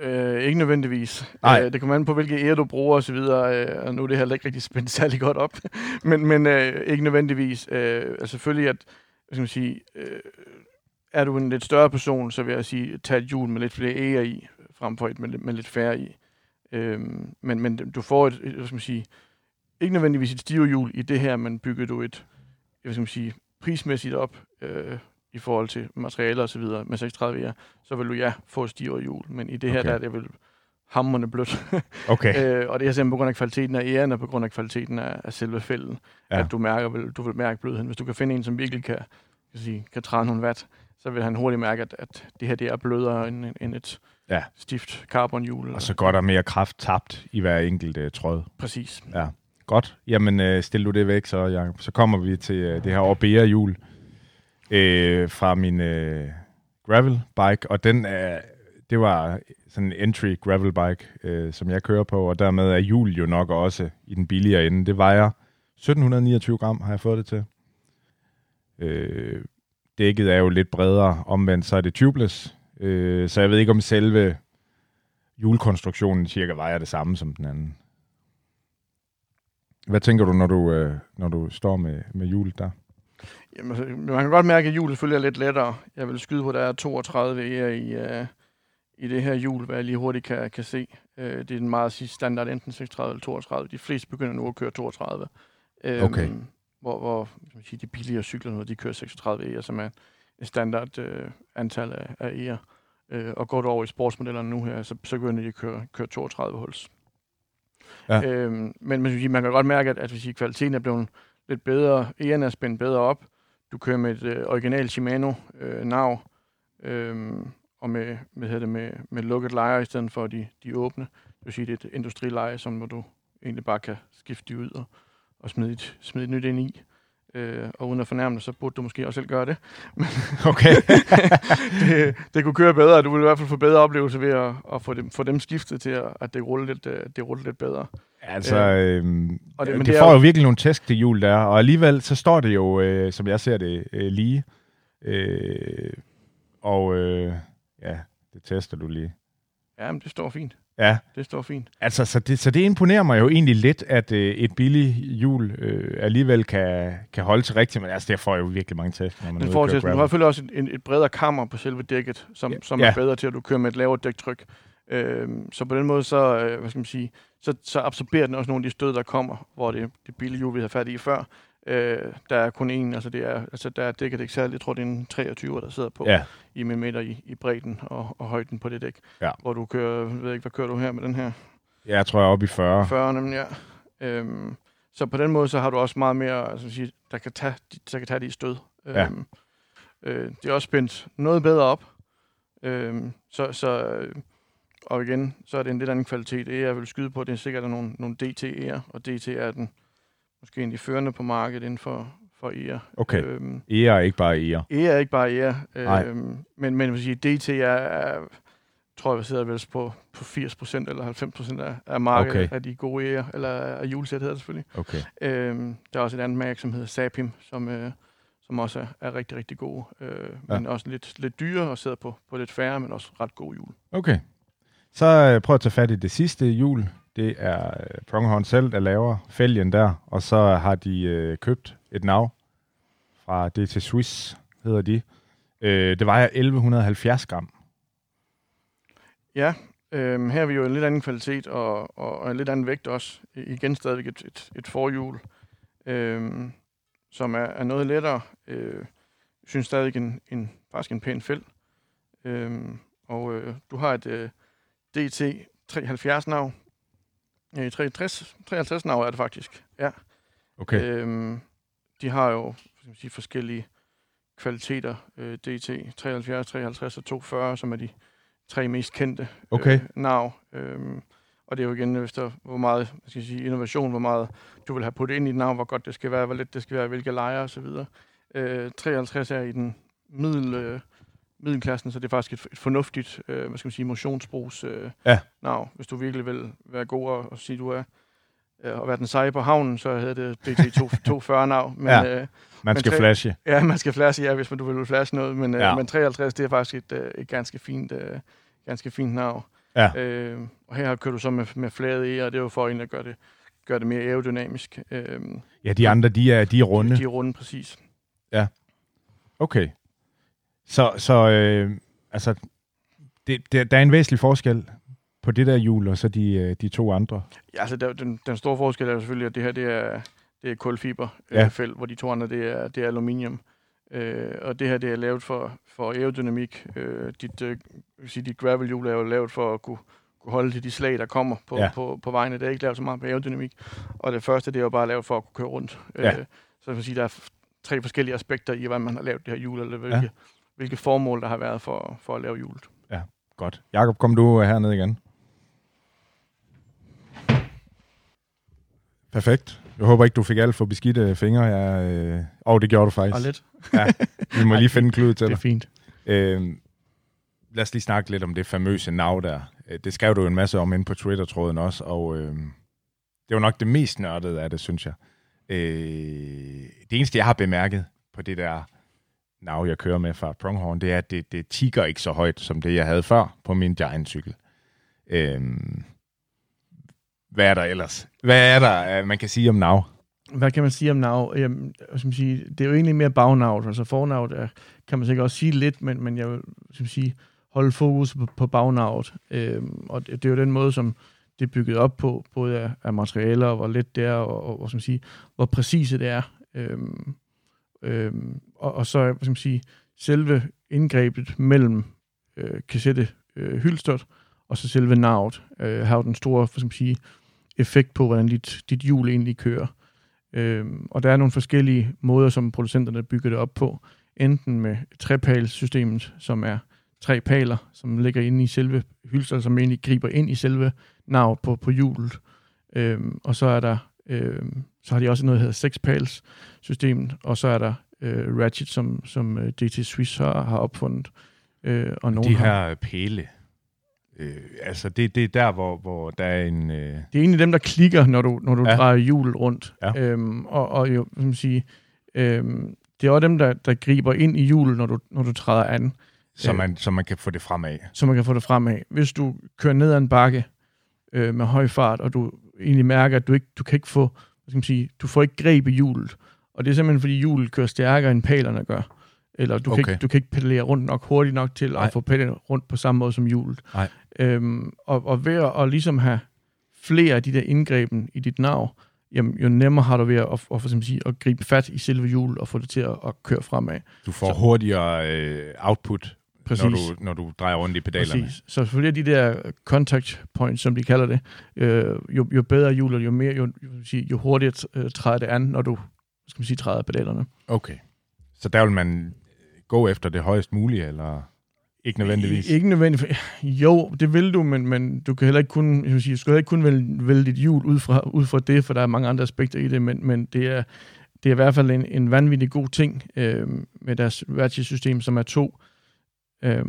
Øh, ikke nødvendigvis. Nej. Øh, det kommer an på, hvilke ære du bruger og så videre, øh, og nu er det heller ikke rigtig spændt særlig godt op. men men øh, ikke nødvendigvis. Øh, altså selvfølgelig, at skal man sige, øh, er du en lidt større person, så vil jeg sige, tag et hjul med lidt flere ære i, frem for et med, med lidt færre i. Øh, men, men du får et, et, skal man sige, ikke nødvendigvis et hjul i det her, men bygger du et, hvad skal man sige, prismæssigt op, øh, i forhold til materialer og så videre med 36 så vil du ja få stivere hjul. Men i det her, okay. der er det vel hammerne blødt. okay. øh, og det er simpelthen på grund af kvaliteten af æren og på grund af kvaliteten af, af selve fælden, ja. at du mærker, vil, du vil mærke blødheden. Hvis du kan finde en, som virkelig kan, kan, sige, kan træde nogle watt, så vil han hurtigt mærke, at, at det her det er blødere end, end et ja. stift carbonhjul. Og så går der mere kraft tabt i hver enkelt uh, tråd. Præcis. Ja godt. Jamen, øh, stil du det væk, så, Jacob. Så kommer vi til øh, det her Orbea hjul øh, fra min øh, gravel bike, og den er, det var sådan en entry gravel bike, øh, som jeg kører på, og dermed er hjul jo nok også i den billigere ende. Det vejer 1729 gram, har jeg fået det til. Øh, dækket er jo lidt bredere, omvendt så er det tubeless, øh, så jeg ved ikke om selve hjulkonstruktionen cirka vejer det samme som den anden. Hvad tænker du, når du, øh, når du står med, med hjulet der? Jamen, altså, man kan godt mærke, at hjulet selvfølgelig er lidt lettere. Jeg vil skyde på, at der er 32 E'er i, uh, i det her hjul, hvad jeg lige hurtigt kan, kan se. Uh, det er en meget sidste standard, enten 36 eller 32. De fleste begynder nu at køre 32. Um, okay. Hvor, hvor man sige, de billigere cykler nu, de kører 36 E'er, som er et standard uh, antal af, af E'er. Uh, og går du over i sportsmodellerne nu her, så, så begynder de at køre, køre 32 huls. Ja. Øhm, men man, man kan godt mærke, at, at hvis kvaliteten er blevet lidt bedre, E'erne er spændt bedre op, du kører med et øh, original Shimano øh, nav, øh, og med, med, det, med, med lukket lejer i stedet for de, de åbne. Det vil sige, det er et industrileje, som hvor du egentlig bare kan skifte de ud og, og smide, et, smide et nyt ind i. Øh, og uden at fornærme så burde du måske også selv gøre det. Men okay. det, det kunne køre bedre. Du ville i hvert fald få bedre oplevelse ved at, at få, dem, få dem skiftet til, at, at det ruller lidt, øh, det ruller lidt bedre. Altså, øh, og det, men det, det får jo virkelig nogle tæsk til jul der, og alligevel så står det jo, øh, som jeg ser det, øh, lige. Øh, og øh, ja, det tester du lige. Ja, men det står fint. Ja. Det står fint. Altså, så det, så det imponerer mig jo egentlig lidt, at øh, et billigt hjul øh, alligevel kan, kan holde til rigtigt, men altså, det får jo virkelig mange test. Når man det får test, men du har selvfølgelig også et, et bredere kammer på selve dækket, som, ja. som er ja. bedre til, at du kører med et lavere dæktryk. Øh, så på den måde, så, øh, hvad skal man sige, så, så absorberer den også nogle af de stød, der kommer, hvor det, det billige hjul, vi havde fat i før, øh, der er kun én, altså, det er, altså der er dækket ikke særligt, jeg tror det er en 23, der sidder på ja. i millimeter i, i bredden og, og højden på det dæk, ja. hvor du kører, ved ikke, hvad kører du her med den her? Ja, jeg tror jeg er oppe i 40. 40, nemlig, ja. Øhm, så på den måde, så har du også meget mere, altså, sige, der, kan tage, der kan tage de stød. Ja. Øhm, øh, det er også spændt noget bedre op. Øhm, så, så og igen, så er det en lidt anden kvalitet. Det jeg vil skyde på, det er sikkert er nogle, nogle DT'er, og DT er den måske en af de førende på markedet inden for, for ER. Okay. Øhm, ER er ikke bare ER. ER er ikke bare ER. Øhm, men, men vil sige, DT er, er tror jeg, sidder vel på, på 80% eller 90% af, af markedet okay. af de gode ER, eller af julesæt hedder det selvfølgelig. Okay. Øhm, der er også et andet mærke, som hedder Sapim, som, øh, som også er, er rigtig, rigtig gode. Øh, ja. Men også lidt, lidt dyre og sidder på, på lidt færre, men også ret gode jul. Okay. Så øh, prøv at tage fat i det sidste jul. Det er øh, Pronghorn selv, der laver fælgen der, og så har de øh, købt et nav fra DT Swiss, hedder de. Øh, det vejer 1170 gram. Ja, øh, her er vi jo en lidt anden kvalitet og, og, og en lidt anden vægt også. Igen stadigvæk et, et, et forhjul, øh, som er, er noget lettere. Øh, synes stadig en, en, faktisk en pæn fæld. Øh, og øh, du har et, øh, DT 73 Ja, 63, 53 nav er det faktisk, ja. Okay. Øhm, de har jo skal man sige, forskellige kvaliteter. Øh, DT 73, 53 og 240, som er de tre mest kendte okay. øh, nav. Øhm, og det er jo igen efter, hvor meget hvad skal jeg sige, innovation, hvor meget du vil have puttet ind i et navn, hvor godt det skal være, hvor let det skal være, hvilke lejre osv. Øh, 53 er i den middel, øh, middelklassen, så det er faktisk et, et fornuftigt, øh, hvad skal man sige, motionsbrugs øh, ja. navn. Hvis du virkelig vil være god og, og sige, du er øh, og være den seje på havnen, så hedder det BT 240 navn. Men, ja. øh, man skal men, flashe. Ja, man skal flashe, ja, hvis man, du vil flashe noget. Men, øh, ja. men 53, det er faktisk et, øh, et ganske fint, øh, ganske fint navn. Ja. Øh, og her kører du så med, med flade e, og det er jo for egentlig at gøre det, gøre det mere aerodynamisk. Øh, ja, de andre, de er, de er runde. De, de er runde, præcis. Ja. Okay. Så, så øh, altså, det, det, der er en væsentlig forskel på det der hjul, og så de, øh, de to andre. Ja, altså der, den, den store forskel er jo selvfølgelig, at det her det er, det er kulfiber ja. øh, felt, hvor de to andre det er, det er aluminium. Øh, og det her det er lavet for, for aerodynamik. Øh, dit, øh, sige, dit gravel-hjul er jo lavet for at kunne, kunne holde til de slag, der kommer på, ja. på, på vejene. Det er ikke lavet så meget på aerodynamik. Og det første, det er jo bare lavet for at kunne køre rundt. Ja. Øh, så vil sige, der er tre forskellige aspekter i, hvordan man har lavet det her hjul, eller hvilke, ja hvilke formål der har været for, for at lave hjulet. Ja, godt. Jakob, kom du herned igen. Perfekt. Jeg håber ikke, du fik alt for beskidte fingre. Jeg, øh... oh, det gjorde du faktisk. Og lidt. Ja, vi må lige finde klud til Det er dig. fint. Øh, lad os lige snakke lidt om det famøse nav der. Øh, Det skrev du jo en masse om inde på Twitter-tråden også, og øh, det var nok det mest nørdede af det, synes jeg. Øh, det eneste, jeg har bemærket på det der nav, jeg kører med fra Pronghorn, det er, at det, det tigger ikke så højt, som det, jeg havde før på min Giant-cykel. Øhm, hvad er der ellers? Hvad er der, øh, man kan sige om nav? Hvad kan man sige om nav? Jamen, øhm, hvad skal man sige, det er jo egentlig mere bagnavet. Altså fornavet er, kan man sikkert også sige lidt, men, men jeg vil skal man sige, holde fokus på, på bagnavet. Øhm, og det, det er jo den måde, som det er bygget op på, både af, af materialer, og hvor let det er, og, og, og skal man sige, hvor præcise det er. Øhm, øhm, og, og så hvad skal man sige, selve indgrebet mellem øh, kassette øh, hylstret, og så selve navet øh, har jo den store hvad skal man sige, effekt på, hvordan dit, dit hjul egentlig kører. Øh, og der er nogle forskellige måder, som producenterne bygger det op på. Enten med trepalsystemet, som er tre paler, som ligger inde i selve hylstret, som egentlig griber ind i selve nav på, på hjulet. Øh, og så er der øhm, så har de også noget, der hedder sekspals systemet, og så er der øh, Ratchet, som, som øh, DT Swiss har, har opfundet. Øh, og nogen De har, her pæle. Øh, altså, det, det er der, hvor, hvor der er en... Øh, det er egentlig dem, der klikker, når du, når du Ja. drejer hjulet rundt. Ja. Øhm, og, og jo, man sige, øhm, det er også dem, der, der griber ind i hjulet, når du, når du træder an, så, Øh. man, så man kan få det fremad. så man kan få det fremad. Hvis du kører ned ad en bakke øh, med høj fart, og du egentlig mærker, at du ikke du kan ikke få, hvad skal man sige, du får ikke greb i hjulet, og det er simpelthen, fordi hjulet kører stærkere, end palerne gør. Eller du, okay. kan, ikke, du kan ikke pedalere rundt nok hurtigt nok til Nej. at få pedaleret rundt på samme måde som hjulet. Nej. Øhm, og, og ved at, at ligesom have flere af de der indgreben i dit nav, jamen, jo nemmere har du ved at, at, at, for eksempel sige, at gribe fat i selve hjulet og få det til at, at køre fremad. Du får Så- hurtigere øh, output, Præcis. når du, når du drejer rundt i pedalerne. Præcis. Så selvfølgelig er de der contact points, som de kalder det, øh, jo, jo bedre hjulet, jo mere, jo, jo, jo hurtigere øh, træder det an, når du skal man sige, træder pedalerne. Okay. Så der vil man gå efter det højst mulige, eller ikke nødvendigvis? I, ikke nødvendigvis. Jo, det vil du, men, men du kan heller ikke kun, jeg vil sige, du skal heller ikke kun vælge, vælge dit hjul ud fra, ud fra det, for der er mange andre aspekter i det, men, men det, er, det er i hvert fald en, en vanvittig god ting øh, med deres Ratchet-system, som er to, øh,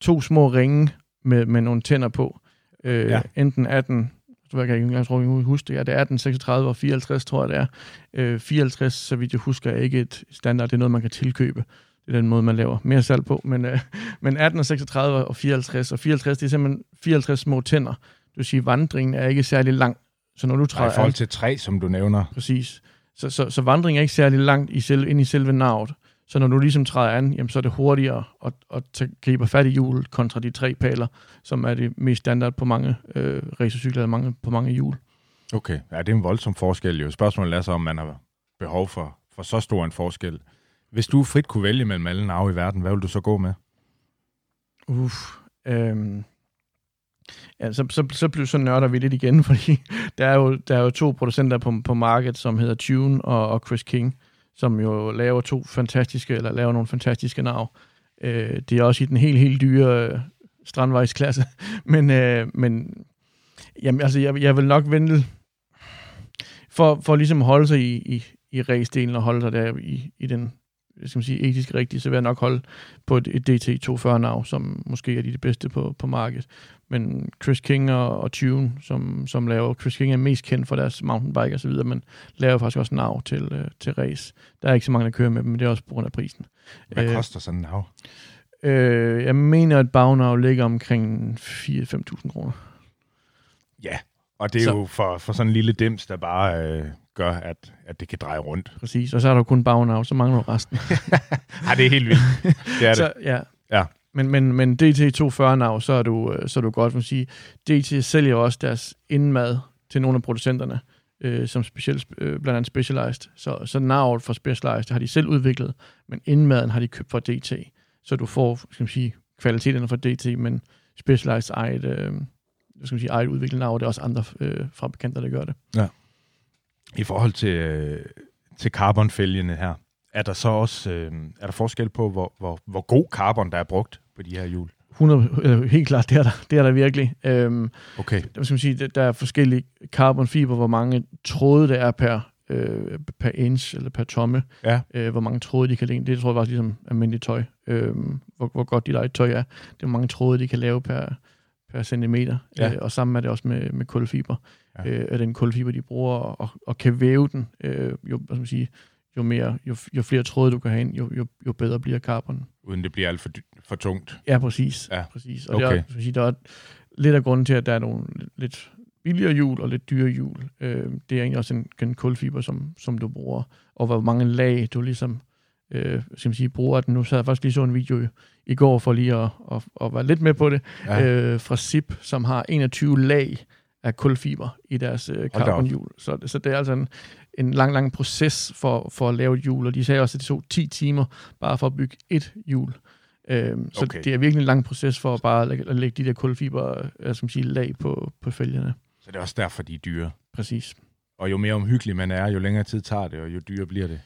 to små ringe med, med nogle tænder på. Øh, Ja. Enten 18, så jeg kan ikke engang tror, jeg huske det, ja, det er 18, 36 og 54, tror jeg det er. Øh, 54, så vidt jeg husker, er ikke et standard, det er noget, man kan tilkøbe. Det er den måde, man laver mere salg på. Men, øh, men 18 og 36 og 54, og 54, det er simpelthen 54 små tænder. Det vil sige, vandringen er ikke særlig lang. Så når du træder I forhold til træ, som du nævner. præcis, så, så, så vandringen er ikke særlig langt i selv, ind i selve navet. Så når du ligesom træder an, jamen, så er det hurtigere at, at tage, gribe fat i hjulet kontra de tre paler, som er det mest standard på mange øh, racercykler, eller mange, på mange hjul. Okay. Ja, det er en voldsom forskel jo. Spørgsmålet er så, om man har behov for, for så stor en forskel. Hvis du frit kunne vælge mellem alle nave i verden, hvad vil du så gå med? Uff. Øhm. Ja, så, så, så, bliver, så nørder vi lidt igen, fordi der er jo, der er jo to producenter på, på markedet, som hedder Tune og, og Chris King, som jo laver to fantastiske, eller laver nogle fantastiske nav. Øh, det er også i den helt, helt dyre øh, strandvejsklasse. Men, øh, men jamen, altså, jeg, jeg vil nok vente for, for ligesom at holde sig i, i, i race og holde sig der i, i den skal man sige, etisk rigtige, så vil jeg nok holde på et, et DT240-nav, som måske er de, de bedste på, på markedet. Men Chris King og, og Tune, som, som laver, Chris King er mest kendt for deres mountainbike og så videre, men laver faktisk også nav til, øh, til race. Der er ikke så mange, der kører med dem, men det er også på grund af prisen. Hvad Øh, koster sådan en nave? Øh, jeg mener, at bagnav ligger omkring 4-5.000 kroner. Ja, og det er Så- jo for, for sådan en lille dims, der bare øh, gør, at, at det kan dreje rundt. Præcis. Og så er der jo kun bagnav, så mangler du resten. Ej, det er helt vildt. Det er det. Så, ja. Ja. Men, men, men DT240-nav, så er du, øh, så er du godt, man sige. DT sælger også deres indmad til nogle af producenterne, øh, som specielt, øh, blandt andet Specialized. Så, så navet for Specialized har de selv udviklet, men indmaden har de købt fra DT. Så du får, skal man sige, kvaliteterne fra DT, men Specialized eget, øh, hvad skal man sige, eget udviklet nav, det er også andre øh, fabrikanter, der gør det. I forhold til, øh, til carbonfælgene her, er der så også øh, er der forskel på, hvor, hvor, hvor god carbon, der er brugt på de her hjul? 100, eller helt klart, det er der, det er der virkelig. Øhm, okay. Der, skal man sige, der, der er forskellige carbonfiber, hvor mange tråde der er per, øh, per inch eller per tomme. Ja. Øh, hvor mange tråde de kan lægge. Det tror jeg faktisk ligesom almindeligt tøj. Øh, hvor, hvor godt dit eget tøj er. Det er, hvor mange tråde de kan lave per, per centimeter. Ja. Øh, og sammen er det også med, med kulfiber. Ja. Øh, den kulfiber, de bruger og, og kan væve den, øh, jo, hvad skal man sige, jo, mere, jo, jo flere tråde du kan have ind, jo, jo, jo bedre bliver carbon. Uden det bliver alt for, for tungt. Ja, præcis. Ja. præcis. Og Okay. det er, sige, der er lidt af grunden til, at der er nogle lidt billigere hjul og lidt dyre hjul. Øh, det er egentlig også en, en kulfiber, som, som du bruger, og hvor mange lag du ligesom øh, skal man sige, bruger den. Nu sad jeg faktisk lige så en video i, går for lige at, at, at være lidt med på det, Ja. øh, fra SIP, som har 21 lag af kulfiber i deres øh, carbonhjul. Så, så det er altså en, en lang, lang proces for, for at lave et hjul, og de sagde også, at det tog 10 timer bare for at bygge et hjul. Øhm, så Okay. det er virkelig en lang proces for at bare lægge, at lægge de der kulfiber, øh, som siger, lag på, på fælgerne. Så det er også derfor, de er dyre. Præcis. Og jo mere omhyggelig man er, jo længere tid tager det, og jo dyrere bliver det.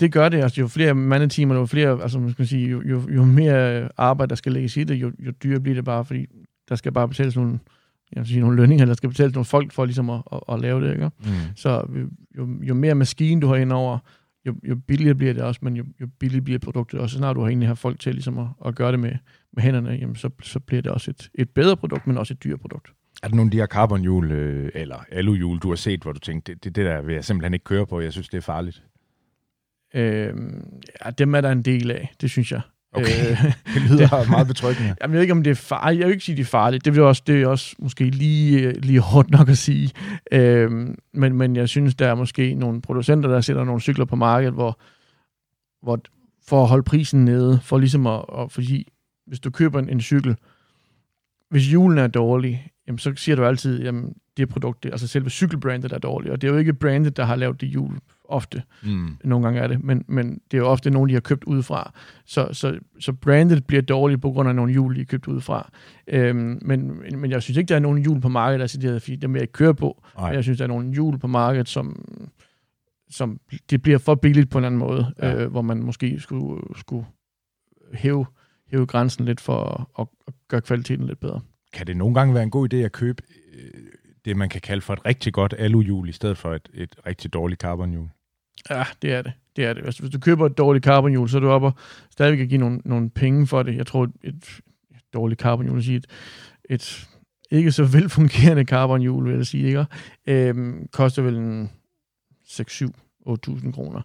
Det gør det. Altså, jo flere mandetimer, jo flere, altså, man skal sige, jo, jo, jo mere arbejde, der skal lægges i det, jo, jo dyrere bliver det bare, fordi der skal bare betales nogle, jeg sige, nogle lønninger, der skal betales nogle folk for ligesom at, at, at lave det. Ikke? Mm. Så jo, jo mere maskine du har indover, jo, jo billigere bliver det også, men jo, jo billigere bliver produktet også. Så snart du har egentlig har folk til ligesom at, at gøre det med, med hænderne, jamen, så, så bliver det også et, et bedre produkt, men også et dyrt produkt. Er der nogle af de her carbonhjul, øh, eller aluhjul, du har set, hvor du tænkte, det, det der vil jeg simpelthen ikke køre på, jeg synes, det er farligt? Øh, ja, dem er der en del af, det synes jeg. Okay. Øh, Det lyder meget betryggende. Jamen, jeg ved ikke, om det er farligt. Jeg vil ikke sige, det er farligt. Det, vil også, det er også måske lige, lige hårdt nok at sige. Øhm, men, men jeg synes, der er måske nogle producenter, der sætter nogle cykler på markedet, hvor, hvor for at holde prisen nede, for ligesom at, at fordi hvis du køber en, en cykel, hvis julen er dårlig, jamen, så siger du altid, jamen, det produkt, det, altså selve cykelbrandet er dårligt, og det er jo ikke brandet, der har lavet det hjul ofte. Mm. Nogle gange er det, men, men det er jo ofte nogen, de har købt udefra. Så, så, så brandet bliver dårligt på grund af nogle hjul, de har købt udefra. Øhm, men, men jeg synes ikke, der er nogen hjul på markedet, der er decideret, fordi dem vil jeg ikke køre på. Men jeg synes, der er nogle hjul på markedet, som, som det bliver for billigt på en anden måde, Ja. øh, hvor man måske skulle, skulle hæve, hæve grænsen lidt for at, at gøre kvaliteten lidt bedre. Kan det nogle gange være en god idé at købe øh, det, man kan kalde for et rigtig godt aluhjul, i stedet for et, et rigtig dårligt carbonhjul? Ja, det er det. Det er det. Altså, hvis du køber et dårligt carbonhjul, så er du oppe og stadigvæk kan give nogle, nogle penge for det. Jeg tror, et, et dårligt carbonhjul, sige et, et ikke så velfungerende carbonhjul, vil jeg sige, ikke? Øhm, koster vel en 6-7-8.000 kroner.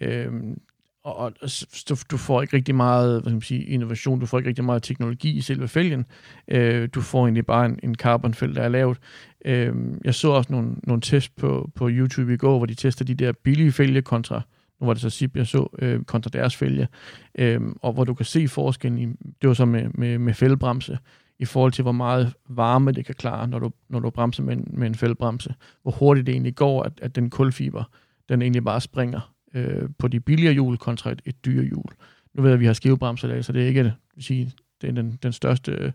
Øhm, og, og du, du får ikke rigtig meget hvad skal man sige, innovation, du får ikke rigtig meget teknologi i selve fælgen. Øh, du får egentlig bare en, en carbonfælg, der er lavet. Øh, jeg så også nogle, nogle test på, på YouTube i går, hvor de tester de der billige fælge kontra, nu var det så SIP, jeg så, øh, kontra deres fælge, øh, og hvor du kan se forskellen, i, det var så med, med, med fældebremse, i forhold til, hvor meget varme det kan klare, når du, når du bremser med en, med en fældebremse. Hvor hurtigt det egentlig går, at, at den kulfiber, den egentlig bare springer øh, på de billigere hjul kontra et, et dyre hjul. Nu ved jeg, at vi har skivebremser i dag, så det er ikke vil sige, det er den, den største øh,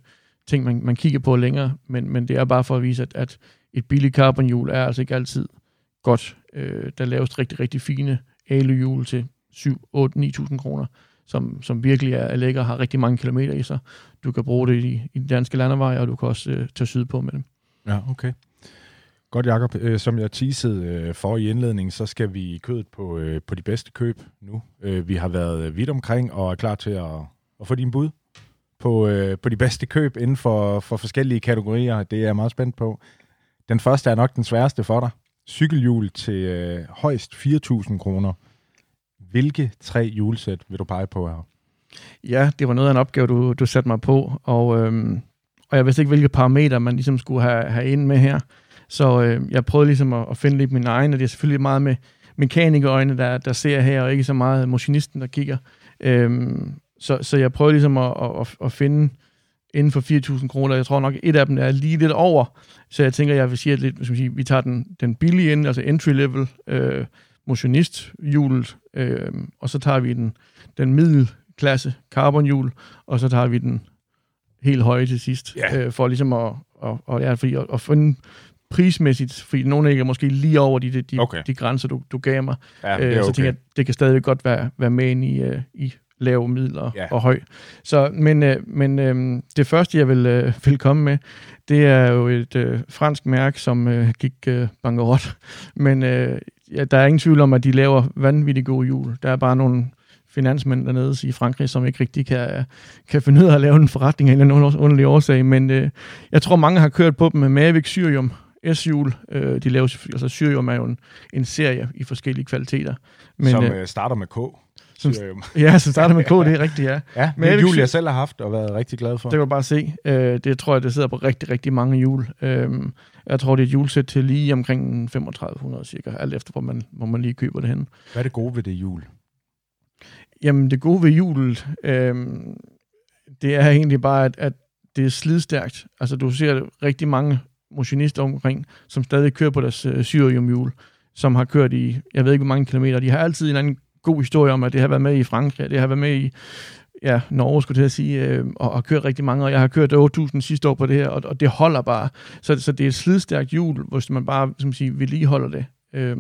ting, man, man kigger på længere, men, men det er bare for at vise, at, at et billigt carbonhjul er altså ikke altid godt. Øh, der laves rigtig, rigtig fine aluhjul til 7, 8, 9.000 kroner, som, som virkelig er, lækker og har rigtig mange kilometer i sig. Du kan bruge det i, i den danske landeveje, og du kan også øh, tage syd på med dem. Ja, okay. Godt, Jacob. Øh, som jeg teasede øh, for i indledningen, så skal vi i kødet på, øh, på de bedste køb nu. Vi har været vidt omkring og er klar til at, at få din bud på, på de bedste køb inden for, for forskellige kategorier. Det er jeg meget spændt på. Den første er nok den sværeste for dig. Cykelhjul til øh, højst 4.000 kroner. Hvilke tre hjulsæt vil du pege på her? Ja, det var noget af en opgave, du, du satte mig på, og, øhm, og jeg vidste ikke, hvilke parametre man ligesom skulle have, have ind med her. Så øh, jeg prøvede ligesom at, at finde lidt min egen, og det er selvfølgelig meget med mekanikerøjne, der, der ser her, og ikke så meget motionisten, der kigger. Øhm, så, så jeg prøvede ligesom at, at, at finde inden for 4.000 kroner. Jeg tror nok, et af dem er lige lidt over. Så jeg tænker, jeg vil sige, at lidt, skal sige, vi tager den, den billige ende, altså entry level, øh, motionisthjulet, øh, og så tager vi den, den middelklasse carbonhjul, og så tager vi den helt høje til sidst, Ja. øh, for ligesom at, at, at, ja, fordi at, at finde prismæssigt, fordi nogle af jer er måske lige over de, de, Okay. de grænser, du, du gav mig. Ja, øh, så tænker jeg, det kan stadigvæk godt være, være med ind i, øh, i lav, midler ja. og høj. Så, men øh, men øh, det første, jeg vil, øh, vil komme med, det er jo et øh, fransk mærke, som øh, gik øh, bankerot. Men øh, ja, der er ingen tvivl om, at de laver vanvittigt gode jul. Der er bare nogle finansmænd dernede i Frankrig, som ikke rigtig kan, kan finde ud af at lave en forretning af en underlig årsag. Men øh, jeg tror, mange har kørt på dem med Mavic Syrium S-hjul. Øh, de laver altså Syrium er jo en, en serie i forskellige kvaliteter. Men, som øh, starter med K. Som, ja, som starter med K, det er rigtigt, ja. ja men det jul, jeg selv har haft og været rigtig glad for. Det kan du bare se. Øh, det tror jeg, det sidder på rigtig, rigtig mange jul. Øh, jeg tror, det er et julesæt til lige omkring 3500 cirka, alt efter, hvor man, hvor man lige køber det hen. Hvad er det gode ved det jul? Jamen, det gode ved julet, øh, det er egentlig bare, at, at det er slidstærkt. Altså, du ser rigtig mange motionister omkring, som stadig kører på deres øh, syriumhjul, som har kørt i, jeg ved ikke, hvor mange kilometer. De har altid en anden god historie om, at det har været med i Frankrig, det har været med i ja, Norge, skulle jeg sige, øh, og har kørt rigtig mange, og jeg har kørt 8.000 sidste år på det her, og, og det holder bare. Så, så det er et slidstærkt hjul, hvis man bare som siger, vedligeholder det. Øh,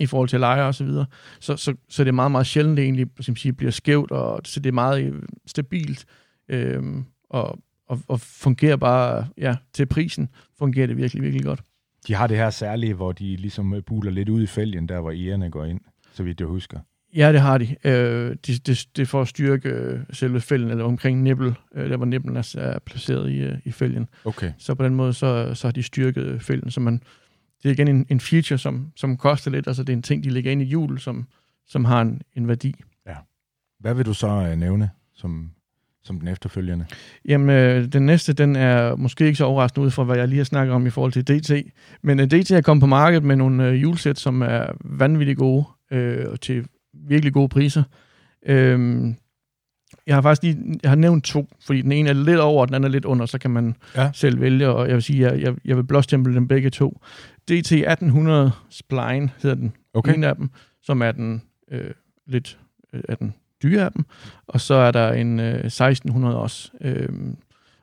i forhold til lejre og så videre. Så, så, så det er meget, meget sjældent, det egentlig som siger, bliver skævt, og så det er meget øh, stabilt, Øhm, og, og, og fungerer bare, ja, til prisen fungerer det virkelig, virkelig godt. De har det her særlige, hvor de ligesom øh, buler lidt ud i fælgen, der hvor ærerne går ind, så vidt jeg husker. Ja, det har de. Øh, det, det, det for at styrke øh, selve fælden, eller omkring nibbel, øh, der hvor nibbelen er, er placeret i, øh, i fælgen. Okay. Så på den måde, så, så har de styrket fælden, så man, det er igen en, en feature, som, som koster lidt, altså det er en ting, de lægger ind i hjul, som, som har en, en værdi. Ja. Hvad vil du så øh, nævne som, som den efterfølgende? Jamen, øh, den næste, den er måske ikke så overraskende ud fra, hvad jeg lige har snakket om i forhold til DT. Men øh, DT er kommet på markedet med nogle øh, julesæt, som er vanvittigt gode øh, og til virkelig gode priser. Øh, jeg har faktisk lige, jeg har nævnt to, fordi den ene er lidt over, og den anden er lidt under, så kan man ja. selv vælge, og jeg vil sige, jeg, jeg, jeg vil blåstemple dem begge to. DT 1800 Spline hedder den, okay. en af dem, som er den øh, lidt øh, er den dyre af dem, og så er der en øh, 1600 også. Øh,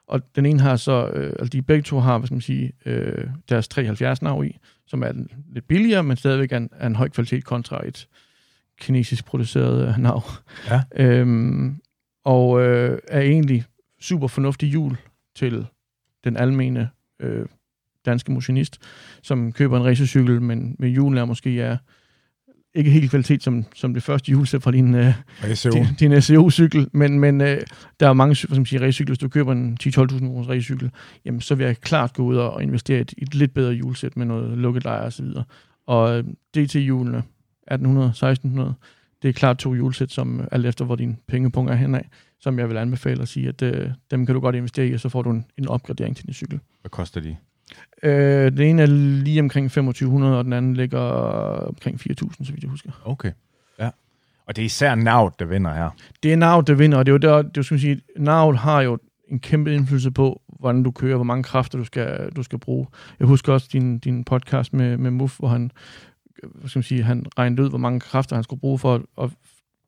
og den ene har så, øh, altså de begge to har, hvad skal man sige, øh, deres 73 nav i, som er lidt billigere, men stadigvæk er en, er en høj kvalitet kontra et kinesisk produceret øh, nav. Ja. Øhm, og øh, er egentlig super fornuftig jul til den almene øh, danske motionist, som køber en racercykel, men med julen er måske er ikke helt kvalitet som, som det første julesæt fra din, øh, din, din SEO-cykel, men, men øh, der er mange som siger, racercykler. Hvis du køber en 10-12.000 kroners racercykel, jamen så vil jeg klart gå ud og investere i et, et lidt bedre julesæt med noget lukket lejr og så videre. Og øh, DT-hjulene, 1800, 1600, det er klart to julesæt, som alt efter, hvor din pengepunkt er henad, som jeg vil anbefale at sige, at øh, dem kan du godt investere i, og så får du en, en opgradering til din cykel. Hvad koster de? Øh, den ene er lige omkring 2500, og den anden ligger omkring 4000, så vidt jeg husker. Okay. Ja. Og det er især Navt, der vinder her. Det er Navt, der vinder, og det er jo der, det skal sige, Navt har jo en kæmpe indflydelse på, hvordan du kører, hvor mange kræfter du skal, du skal bruge. Jeg husker også din, din podcast med, med Muff, hvor han, hvad skal man sige, han regnede ud, hvor mange kræfter han skulle bruge for at, at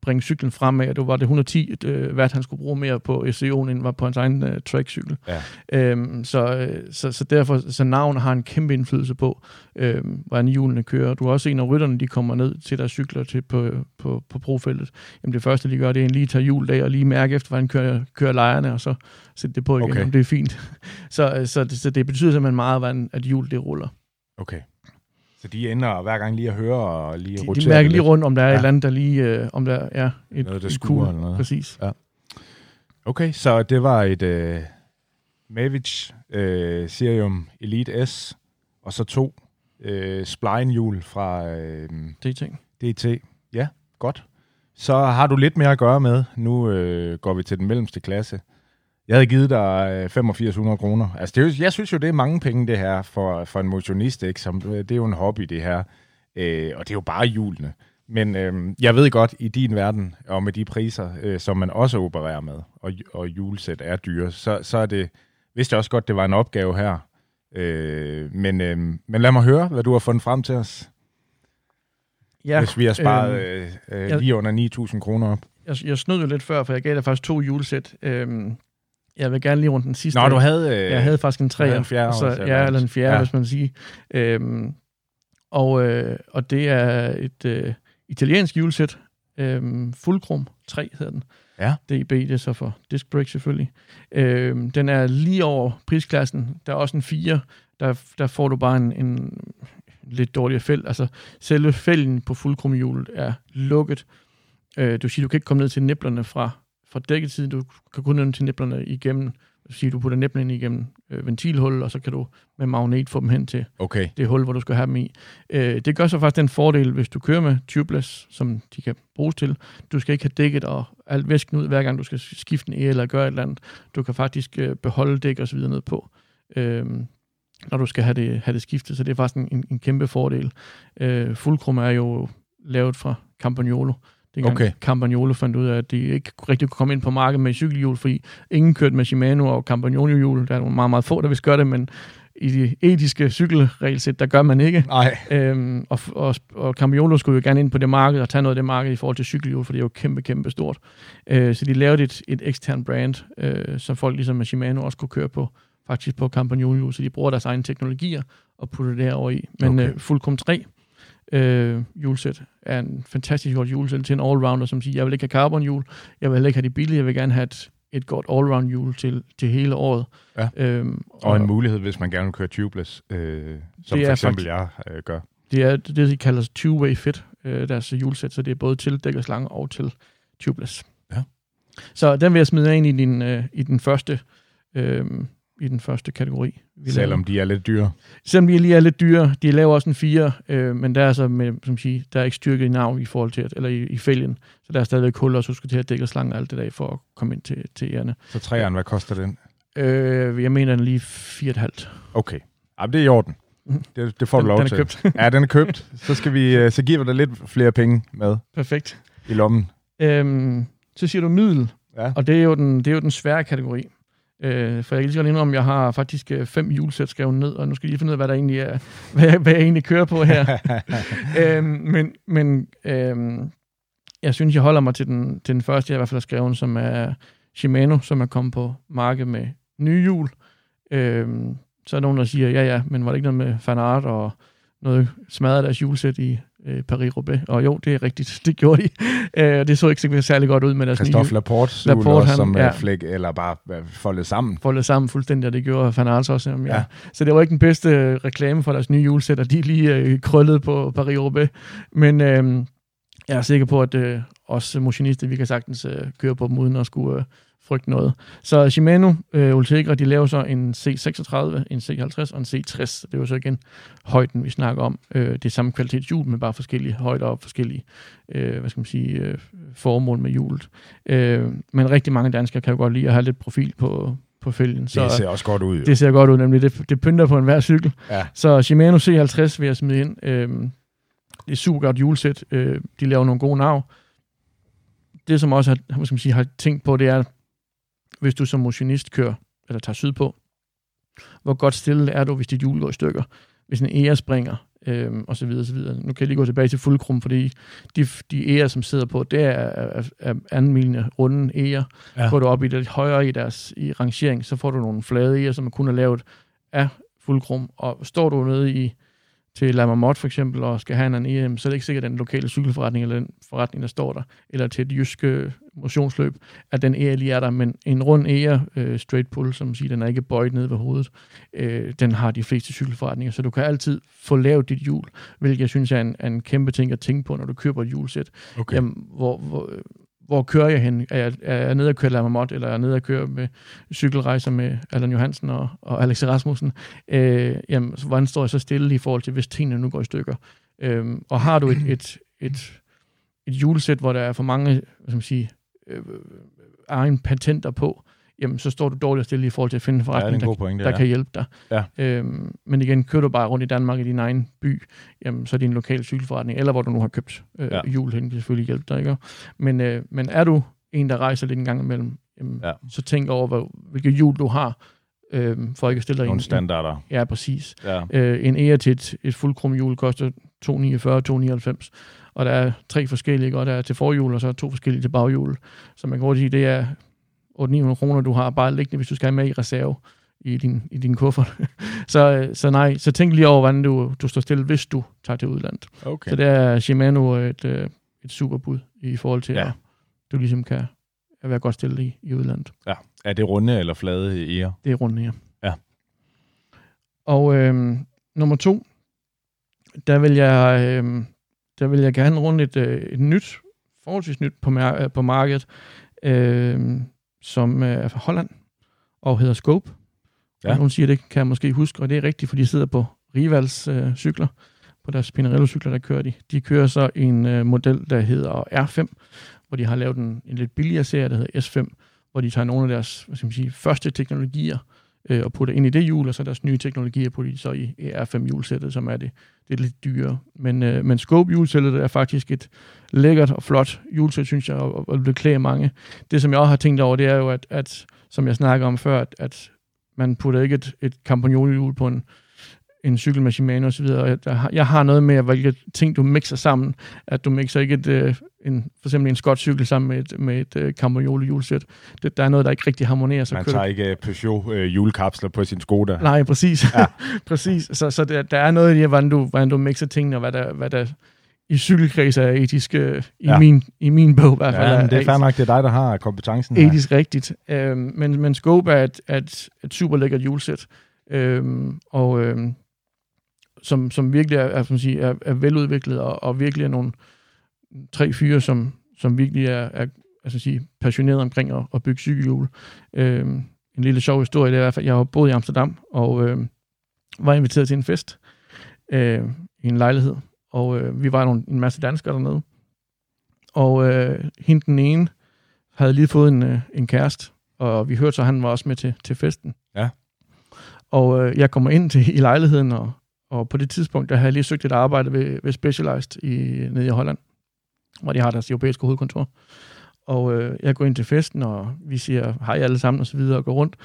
bringe cyklen fremad, og det var det 110 øh, watt, han skulle bruge mere på SEO'en, end var på hans egen øh, trackcykel. Ja. Øhm, så, øh, så, så derfor, så navn har en kæmpe indflydelse på, øh, hvordan hjulene kører. Du har også en af rytterne, de kommer ned til deres cykler til på, på, på profeltet. Jamen det første, de gør, det er en lige tage hjul af og lige mærke efter, hvordan kører, kører lejerne, og så sætte det på igen, okay. om det er fint. så, øh, så, så det betyder simpelthen meget, hvordan at hjul det ruller. Okay. Så de ender hver gang lige at høre og lige de, rotere De mærker lige rundt, om der er ja. et eller andet, der lige, øh, om der er et, noget, der et skuer eller noget. Præcis. Ja. Okay, så det var et øh, Mavic øh, Serium Elite S, og så to øh, spline-hjul fra øh, DT. DT. Ja, godt. Så har du lidt mere at gøre med. Nu øh, går vi til den mellemste klasse. Jeg havde givet dig 8500 øh, kroner. Altså, det er, jeg synes jo, det er mange penge, det her, for, for en motionist. Ikke? Som, øh, det er jo en hobby, det her. Øh, og det er jo bare julene. Men øh, jeg ved godt, i din verden, og med de priser, øh, som man også opererer med, og, og julesæt er dyre, så, så er det, vidste jeg også godt, det var en opgave her. Øh, men, øh, men lad mig høre, hvad du har fundet frem til os. Ja, Hvis vi har sparet øh, øh, lige under 9.000 kroner op. Jeg, jeg snød jo lidt før, for jeg gav dig faktisk to julesæt. Øh, jeg vil gerne lige rundt den sidste. Nå, du havde... Øh, jeg havde faktisk en tre. En fjerde. Så, ja, eller en fjerde, ja. hvis man siger. Øhm, og, øh, og det er et øh, italiensk julesæt, Øhm, Fulcrum 3 hedder den. Ja. DB, det er så for disc brake selvfølgelig. Øhm, den er lige over prisklassen. Der er også en 4. Der, der får du bare en, en lidt dårligere felt. Altså, selve fælden på fuldkrumhjulet er lukket. Øh, du siger, du kan ikke komme ned til niblerne fra, fra dækketiden. Du kan kun ned til niblerne igennem du siger, du putter næblerne igennem øh, ventilhul, og så kan du med magnet få dem hen til okay. det hul, hvor du skal have dem i. Øh, det gør så faktisk den fordel, hvis du kører med tubeless, som de kan bruges til. Du skal ikke have dækket og alt væsken ud, hver gang du skal skifte en e eller gøre et eller andet. Du kan faktisk øh, beholde dæk og så videre ned på. Øh, når du skal have det, have det skiftet, så det er faktisk en, en kæmpe fordel. Øh, Fullcrum er jo lavet fra Campagnolo, Dengang okay. Campagnolo fandt ud af, at de ikke rigtig kunne komme ind på markedet med cykelhjul, fordi ingen kørte med Shimano og Campagnolo-hjul. Der er nogle meget, meget få, der vil gøre det, men i de etiske cykelregelsæt, der gør man ikke. Nej. Øhm, og, og, og Campagnolo skulle jo gerne ind på det marked og tage noget af det marked i forhold til cykelhjul, for det er jo kæmpe, kæmpe stort. Øh, så de lavede et, et ekstern brand, øh, som folk ligesom med Shimano også kunne køre på, faktisk på Campagnolo, så de bruger deres egne teknologier og putter det herover i. Men okay. øh, Fullcom 3, øh, julesæt er en fantastisk godt julesæt til en allrounder, som siger, jeg vil ikke have carbon hjul, jeg vil heller ikke have det billige, jeg vil gerne have et, et godt allround hjul til, til hele året. Ja. Øhm, og, og en mulighed, hvis man gerne vil køre tubeless, øh, som for eksempel jeg øh, gør. Det er det, de kalder two-way fit, øh, deres julesæt, så det er både til dækkerslange og til tubeless. Ja. Så den vil jeg smide ind i, din, øh, i den første øh, i den første kategori. Vi Selvom laver. de er lidt dyre? Selvom de lige er lidt dyre. De laver også en 4, øh, men der er, så med, som siger, der er ikke styrke i navn i forhold til, eller i, i fælgen. Så der er stadigvæk hul, og så skal til at dække slangen alt det der, for at komme ind til, til ærerne. Så træerne, hvad koster den? Øh, jeg mener den lige 4,5. Okay. Ja, det er i orden. Mhm. Det, det får den, du lov den til. Er købt. ja, den er købt. Så, skal vi, øh, så giver vi dig lidt flere penge med. Perfekt. I lommen. Øhm, så siger du middel. Ja. Og det er, jo den, det er jo den svære kategori. Øh, for jeg kan lige så godt indrømme, at jeg har faktisk øh, fem julesæt skrevet ned, og nu skal jeg lige finde ud af, hvad, der egentlig er, hvad, jeg, hvad jeg egentlig kører på her. øh, men men øh, jeg synes, jeg holder mig til den, til den første, jeg i hvert fald har skrevet, som er Shimano, som er kommet på markedet med nye hjul. Øh, så er der nogen, der siger, ja ja, men var det ikke noget med fanart og noget smadret deres julesæt i øh, Paris-Roubaix. Og jo, det er rigtigt, det gjorde de. Øh, det så ikke særlig godt ud med deres Christophe Laporte, Laporte han, som ja, flæk, eller bare foldet sammen. Foldet sammen fuldstændig, og det gjorde Van Aert også. Jamen, ja. ja. Så det var ikke den bedste øh, reklame for deres nye julesæt, og de lige øh, krøllede på Paris-Roubaix. Men øh, jeg er sikker på, at øh, os motionister, vi kan sagtens øh, køre på dem, uden at skulle... Øh, frygte noget. Så Shimano øh, Ultegra, de laver så en C36, en C50 og en C60. Det er jo så igen højden, vi snakker om. Øh, det er samme kvalitetshjul, men bare forskellige højder og forskellige øh, hvad skal man sige, øh, formål med hjulet. Øh, men rigtig mange danskere kan jo godt lide at have lidt profil på, på fælgen. Så det ser også godt ud. Jo. Det ser godt ud, nemlig. Det, det pynter på enhver cykel. Ja. Så Shimano C50 vil jeg smide ind. Øh, det er super godt hjulsæt. Øh, de laver nogle gode navn. Det, som også har, hvad skal man sige, har tænkt på, det er, hvis du som motionist kører, eller tager sydpå, hvor godt stillet er du, hvis dit hjul går i stykker, hvis en ære springer, øhm, og så videre, så videre. Nu kan jeg lige gå tilbage til fuldkrum, fordi de, de ære, som sidder på, det er, er, er anmildende runde ære. Ja. Går du op i det højere i deres i rangering, så får du nogle flade ære, som kun er lavet af fuldkrum, og står du nede i til La Marmot for eksempel, og skal have en EM, så er det ikke sikkert, at den lokale cykelforretning, eller den forretning, der står der, eller til et jysk motionsløb, at den ære lige er der, men en rund ære, uh, straight pull, som siger, den er ikke bøjet ned ved hovedet, uh, den har de fleste cykelforretninger, så du kan altid få lavet dit hjul, hvilket jeg synes er en, er en kæmpe ting at tænke på, når du køber et hjulsæt. Okay. Jamen, hvor, hvor, hvor kører jeg hen? Er jeg, er jeg nede at køre Lamamot, eller er jeg nede at køre med cykelrejser med Allan Johansen og, og Alex Rasmussen? Øh, jamen, så hvordan står jeg så stille i forhold til, hvis tingene nu går i stykker? Øh, og har du et, et, et, et julesæt, hvor der er for mange hvad skal man sige, øh, øh egen patenter på, jamen så står du dårligt stille i forhold til at finde en forretning, ja, en pointe, der, der ja. kan hjælpe dig. Ja. Øhm, men igen, kører du bare rundt i Danmark i din egen by, jamen så er det en lokal cykelforretning, eller hvor du nu har købt øh, ja. hjul hen, kan selvfølgelig hjælpe dig. Ikke? Men, øh, men er du en, der rejser lidt en gang imellem, jamen, ja. så tænk over, hvad, hvilke hjul du har, øh, for ikke at stille dig Nogle en, standarder. Ja, præcis. Ja. Øh, en ER til et, et fuldkrum hjul koster 249 2,99, og der er tre forskellige, og der er til forhjul, og så er to forskellige til baghjul. Så man kan godt sige, det er 800-900 kroner, du har bare liggende, hvis du skal have med i reserve i din, i din kuffert. så, så nej, så tænk lige over, hvordan du, du står stille, hvis du tager til udlandet. Okay. Så det er Shimano et, øh, et superbud i forhold til, ja. at du ligesom kan være godt stillet i, i udlandet. Ja. Er det runde eller flade eger? Det er runde, ja. Ja. Og øh, nummer to, der vil jeg, øh, der vil jeg gerne runde et, øh, et nyt, forholdsvis nyt på, mar- på markedet, øh, som er fra Holland og hedder Scope. Ja. Nogle siger, det kan jeg måske huske, og det er rigtigt, for de sidder på Rivals øh, cykler, på deres Pinarello-cykler, der kører de. De kører så en øh, model, der hedder R5, hvor de har lavet en, en lidt billigere serie, der hedder S5, hvor de tager nogle af deres hvad skal man sige, første teknologier øh, og putter ind i det hjul, og så deres nye teknologier på så i R5 hjulsættet, som er det, det er lidt dyrere. Men, øh, men Scope hjulsættet er faktisk et lækkert og flot hjulsæt, synes jeg, og, og det klæder mange. Det, som jeg også har tænkt over, det er jo, at, at som jeg snakker om før, at, at man putter ikke et, et campagnolhjul på en, en cykel med Shimano osv. Jeg, jeg har noget med, hvilke ting du mixer sammen. At du mixer ikke et, øh, en, for eksempel en skotcykel sammen med et, med et uh, Campagnoli hjulsæt. Det, der er noget, der ikke rigtig harmonerer. Så Man tager ikke Peugeot uh, julekapsler på sin Skoda. Nej, præcis. Ja. præcis. Så, så der, der er noget i hvordan du, hvordan du mixer tingene, og hvad der, hvad der i cykelkreds er etisk, uh, i, ja. min, i min bog i hvert fald. Ja, men det er fair nok, det er dig, der har kompetencen. Etisk her. rigtigt. Uh, men, men Scope er et, et, et super lækkert hjulsæt. Uh, og uh, som, som virkelig er, er, som sige, er, er veludviklet, og, og virkelig er nogle tre fyre, som, som virkelig er, er altså sige, passioneret omkring at, at bygge cykelhjul. Øh, en lille sjov historie, det er i hvert fald, jeg har boet i Amsterdam, og øh, var inviteret til en fest øh, i en lejlighed, og øh, vi var nogle, en masse danskere dernede. Og øh, hende den ene havde lige fået en, øh, en kæreste, og vi hørte så, at han var også med til, til festen. Ja. Og øh, jeg kommer ind til i lejligheden, og og på det tidspunkt, der havde jeg lige søgt et arbejde ved, ved Specialized i, nede i Holland, hvor de har deres europæiske hovedkontor. Og øh, jeg går ind til festen, og vi siger hej alle sammen og så videre og går rundt.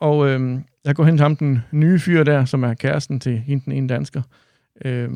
Og øh, jeg går hen til ham, den nye fyr der, som er kæresten til hende, den ene dansker. Øh,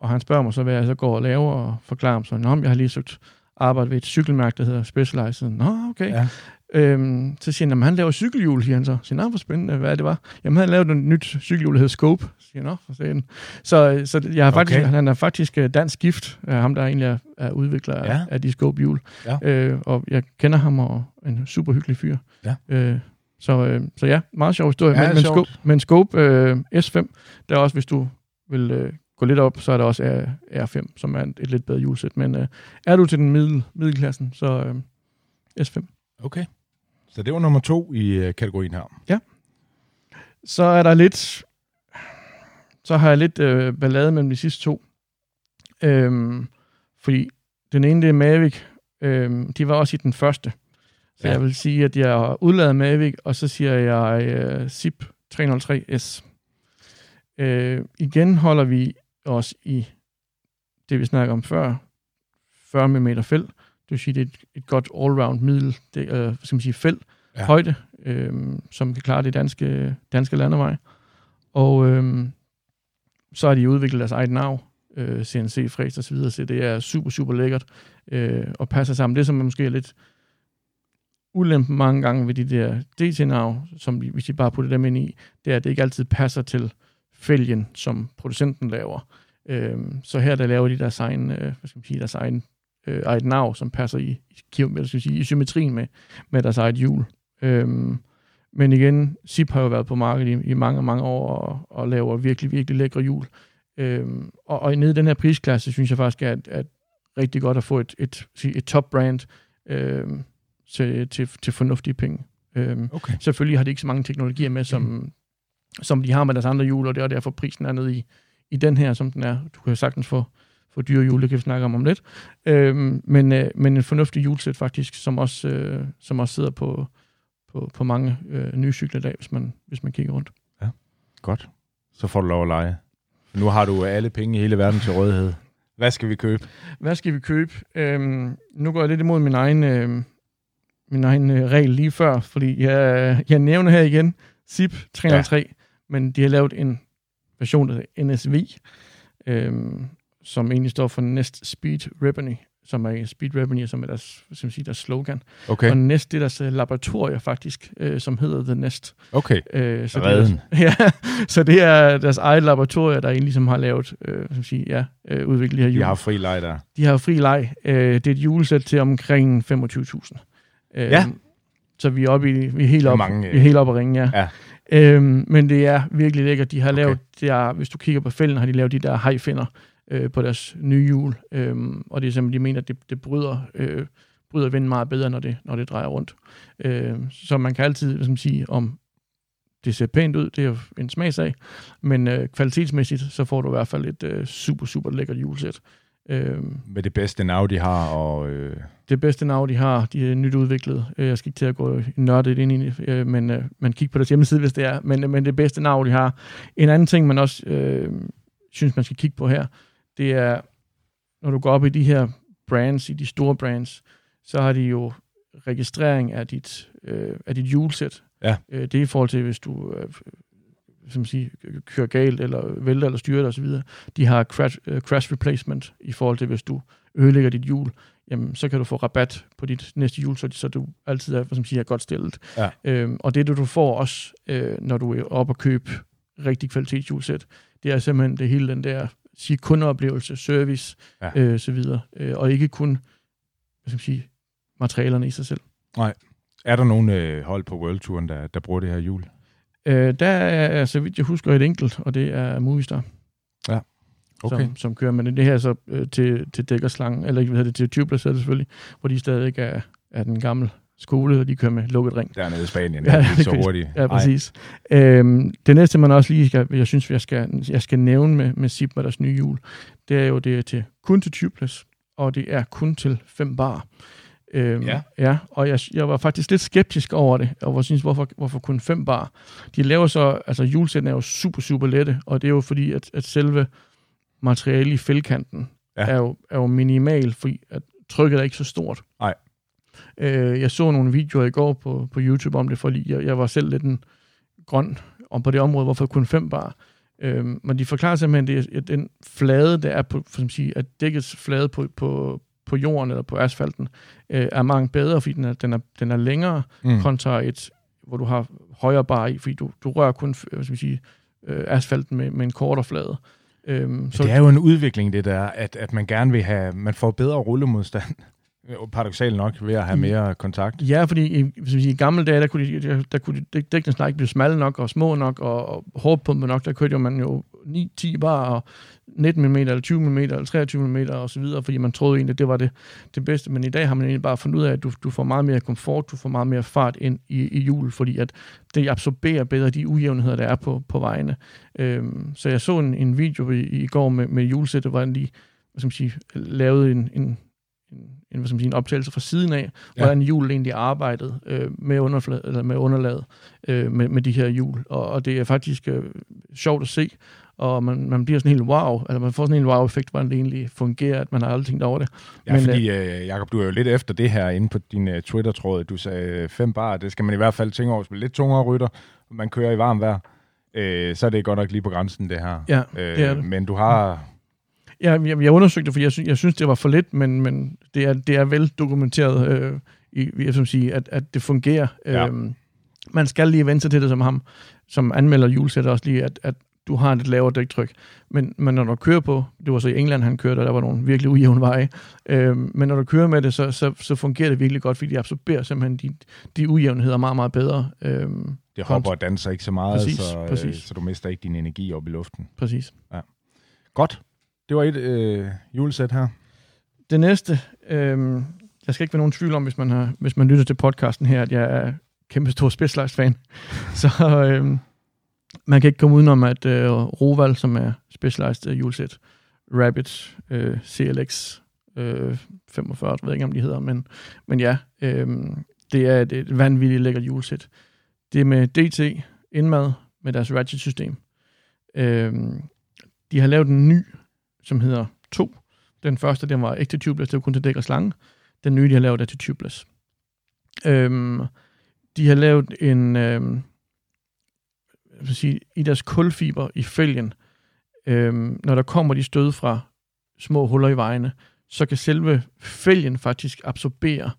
og han spørger mig så, hvad jeg så går og laver, og forklarer ham så, at jeg har lige søgt arbejde ved et cykelmærke, der hedder Specialized. Nå, okay. Ja. Øhm, så siger han, at han laver cykelhjul, siger han så. Så siger hvor spændende, hvad det var. Jamen, han lavet et nyt cykelhjul, der hedder Scope. Siger nå, for sagen. Så, så jeg har faktisk, okay. han er faktisk øh, dansk gift, af ham der egentlig er, er udvikler ja. af de Scope-hjul. Ja. Øh, og jeg kender ham, og en super hyggelig fyr. Ja. Øh, så, øh, så ja, meget sjov historie. Ja, men, men, Scope, men Scope øh, S5, der er også, hvis du vil øh, gå lidt op, så er der også R5, som er et, et lidt bedre hjulsæt. Men øh, er du til den middel, middelklassen, så øh, S5. Okay. Så det var nummer to i øh, kategorien her. Ja. Så er der lidt... Så har jeg lidt øh, ballade mellem de sidste to. Øhm, fordi den ene, det er Mavic. Øhm, de var også i den første. Så ja. jeg vil sige, at jeg har udladet Mavic, og så siger jeg øh, ZIP 303S. Øh, igen holder vi os i det, vi snakker om før, 40 mm felt. Det vil sige, det er et, et godt all-round middel, det, øh, skal man sige, felt, ja. højde, øh, som kan klare det danske, danske landevej. Og øh, så har de udviklet deres eget navn, øh, CNC, fræs og så videre, så det er super, super lækkert øh, og passer sammen. Det, som man måske er lidt ulempen mange gange ved de der DT-navn, som hvis de bare putter dem ind i, det er, at det ikke altid passer til fælgen, som producenten laver. Øh, så her der laver de deres egen, øh, hvad skal man sige, deres egen øh, eget nav, som passer i, i, sige, i symmetrien med, med deres eget hjul. Øhm, men igen, SIP har jo været på markedet i, i mange, mange år og, og laver virkelig, virkelig lækre hjul. Øhm, og, og nede i den her prisklasse, synes jeg faktisk at, at rigtig godt at få et, et, et top-brand øhm, til, til, til fornuftige penge. Øhm, okay. Selvfølgelig har de ikke så mange teknologier med, som, mm. som de har med deres andre hjul, og det er derfor prisen er nede i, i den her, som den er. Du kan sagtens få for dyre jule, kan vi snakke om om lidt. Øhm, men, øh, men en fornuftig julesæt faktisk, som også, øh, som også sidder på, på, på mange øh, nye cykler i dag, hvis man, hvis man kigger rundt. Ja, godt. Så får du lov at lege. Nu har du alle penge i hele verden til rådighed. Hvad skal vi købe? Hvad skal vi købe? Øhm, nu går jeg lidt imod min egen, øh, min egen øh, regel lige før, fordi jeg, jeg nævner her igen ZIP 303, ja. men de har lavet en version, hedder NSV. Øhm, som egentlig står for Nest Speed Ribbony, som er Speed Revenue, som er deres, som siger, deres slogan. Okay. Og Nest, det er deres øh, laboratorie faktisk, øh, som hedder The Nest. Okay. Øh, så Redden. Det er, ja, så det er deres eget laboratorie, der egentlig som har lavet, øh, som siger, ja, øh, udviklet de her De hjul. har fri leg der. De har fri leg. Øh, det er et julesæt til omkring 25.000. Øh, Ja. Så vi er, oppe i, vi er helt oppe mange, øh, vi er helt oppe at ringe, ja. Ja. Øhm, men det er virkelig lækkert. De har Okay. lavet, det er, hvis du kigger på fælden, har de lavet de der hajfinder øh, på deres nye hjul. Øhm, og det er simpelthen, de mener, at det, det bryder, øh, bryder vinden meget bedre, når det, når det drejer rundt. Øh, så man kan altid hvad skal man sige, om det ser pænt ud, det er jo en smagsag, men øh, kvalitetsmæssigt, så får du i hvert fald et øh, super, super lækkert julesæt. Øh, Med det bedste nav, de har, og... Øh, det bedste navn, de har, de er nyt udviklet. Øh, Jeg skal ikke til at gå nørdet ind i øh, men øh, man kigger på deres hjemmeside, hvis det er. Men, men det bedste navn, de har. En anden ting, man også øh, synes, man skal kigge på her, det er, når du går op i de her brands, i de store brands, så har de jo registrering af dit, øh, af dit julesæt. Ja. Øh, det er i forhold til, hvis du øh, som siger, kører galt, eller vælter, eller styrer osv. De har crash, øh, crash replacement i forhold til, hvis du ødelægger dit hjul jamen, så kan du få rabat på dit næste jul, så, så du altid er, som siger, godt stillet. Ja. Øhm, og det, du får også, øh, når du er oppe og købe rigtig kvalitetsjulsæt, det er simpelthen det hele den der sige, kundeoplevelse, service, Ja. ja. øh, så videre. Øh, og ikke kun, hvad skal man sige, materialerne i sig selv. er der nogen øh, hold på World Touren, der, der bruger det her hjul? Øh, der er, så vidt jeg husker, et enkelt, og det er Movistar, Okay. som, som kører. Men det her er så øh, til, til dækkerslangen, eller ikke, hvad hedder det, til tubeless selvfølgelig, hvor de stadig er, er den gamle skole, og de kører med lukket ring. Dernede i Spanien, Ja, det så kan- hurtigt. Ja, præcis. Øhm, det næste, man også lige skal, jeg synes, jeg skal, jeg skal nævne med, med Zip med deres nye hjul, det er jo, det er til, kun til tubeless, og det er kun til 5 bar. Øhm, Ja. ja. og jeg, jeg var faktisk lidt skeptisk over det, og jeg synes, hvorfor, hvorfor kun 5 bar? De laver så, altså hjulsættene er jo super, super lette, og det er jo fordi, at, at selve materialet i fældkanten ja. er, jo, er jo minimal, fordi at trykket er ikke så stort. Nej. Øh, jeg så nogle videoer i går på, på YouTube om det, fordi jeg, jeg var selv lidt en grøn om på det område, hvorfor kun 5 bar. Øhm, men de forklarer simpelthen, det er, at den flade, der er på, for at sige, at dækkets flade på, på, på jorden eller på asfalten, øh, er meget bedre, fordi den er, den er, den er længere, mm. kontra et, hvor du har højere bar i, fordi du, du rører kun hvad skal man sige, øh, asfalten med, med en kortere flade. Øhm, Så det er jo en udvikling, det der, at, at man gerne vil have, man får bedre rullemodstand, paradoxalt nok, ved at have mere kontakt. Ja, fordi i, hvis man siger, i gamle dage, der kunne, de, der, kunne de, dækkene snart ikke blive smalle nok og små nok og, og hårdpumpe nok. Der kørte jo man jo 9-10 bar og 19 mm eller 20 mm eller 23 mm og så videre, fordi man troede egentlig, at det var det, det bedste. Men i dag har man egentlig bare fundet ud af, at du, du får meget mere komfort, du får meget mere fart ind i, i hjul, fordi at det absorberer bedre de ujævnheder, der er på, på vejene. Øhm, så jeg så en, en video i, i går med, med julesættet, hvor de hvad skal man sige, lavede en, en, en, en, hvad skal man sige, en optagelse fra siden af, Ja. hvordan hjulet egentlig arbejdede øh, med, underflade, eller med underlaget øh, med, med de her hjul. Og, og det er faktisk øh, sjovt at se, og man, man bliver sådan helt wow, eller man får sådan en wow-effekt, hvordan det egentlig fungerer, at man har aldrig tænkt over det. Ja, Men, fordi, øh, Jacob, du er jo lidt efter det her inde på din uh, Twitter-tråd. Du sagde øh, fem bar, det skal man i hvert fald tænke over, er lidt tungere rytter, man kører i varmt vejr. Øh, så er det godt nok lige på grænsen, det her. Ja, øh, det er det. Men du har... Jeg, jeg, jeg undersøgte det, fordi jeg, synes, jeg synes, det var for lidt, men, men det, er, det er vel dokumenteret, øh, i, jeg som sige, at, at det fungerer. Ja. Øhm, man skal lige vente sig til det som ham, som anmelder julesætter også lige, at, at du har et lavere dæktryk. Men, men når du kører på, det var så i England, han kørte, og der var nogle virkelig ujævne veje, øhm, men når du kører med det, så, så, så fungerer det virkelig godt, fordi de absorberer simpelthen de, de ujævnheder meget, meget bedre. Øhm, Det hopper og danser ikke så meget, Præcis, så, øh, præcis. så du mister ikke din energi op i luften. præcis. Godt. Det var et øh, julesæt her. Det næste, øh, der skal ikke være nogen tvivl om, hvis man, har, hvis man lytter til podcasten her, at jeg er kæmpe stor Specialized-fan. Så øh, man kan ikke komme udenom, at øh, Roval, som er Specialized øh, julesæt, Rabbit, øh, CLX øh, 45, jeg ved ikke, om de hedder, men, men ja, øh, det er et, et vanvittigt lækkert julesæt. Det er med DT indmad med deres ratchet-system. Øh, de har lavet en ny, som hedder 2, den første, den var ikke til tubeless, det var kun til dæk og slange. Den nye, de har lavet, er til tubeless. Øhm, de har lavet en, øhm, jeg sige, i deres kulfiber i fælgen, øhm, når der kommer de stød fra små huller i vejene, så kan selve fælgen faktisk absorbere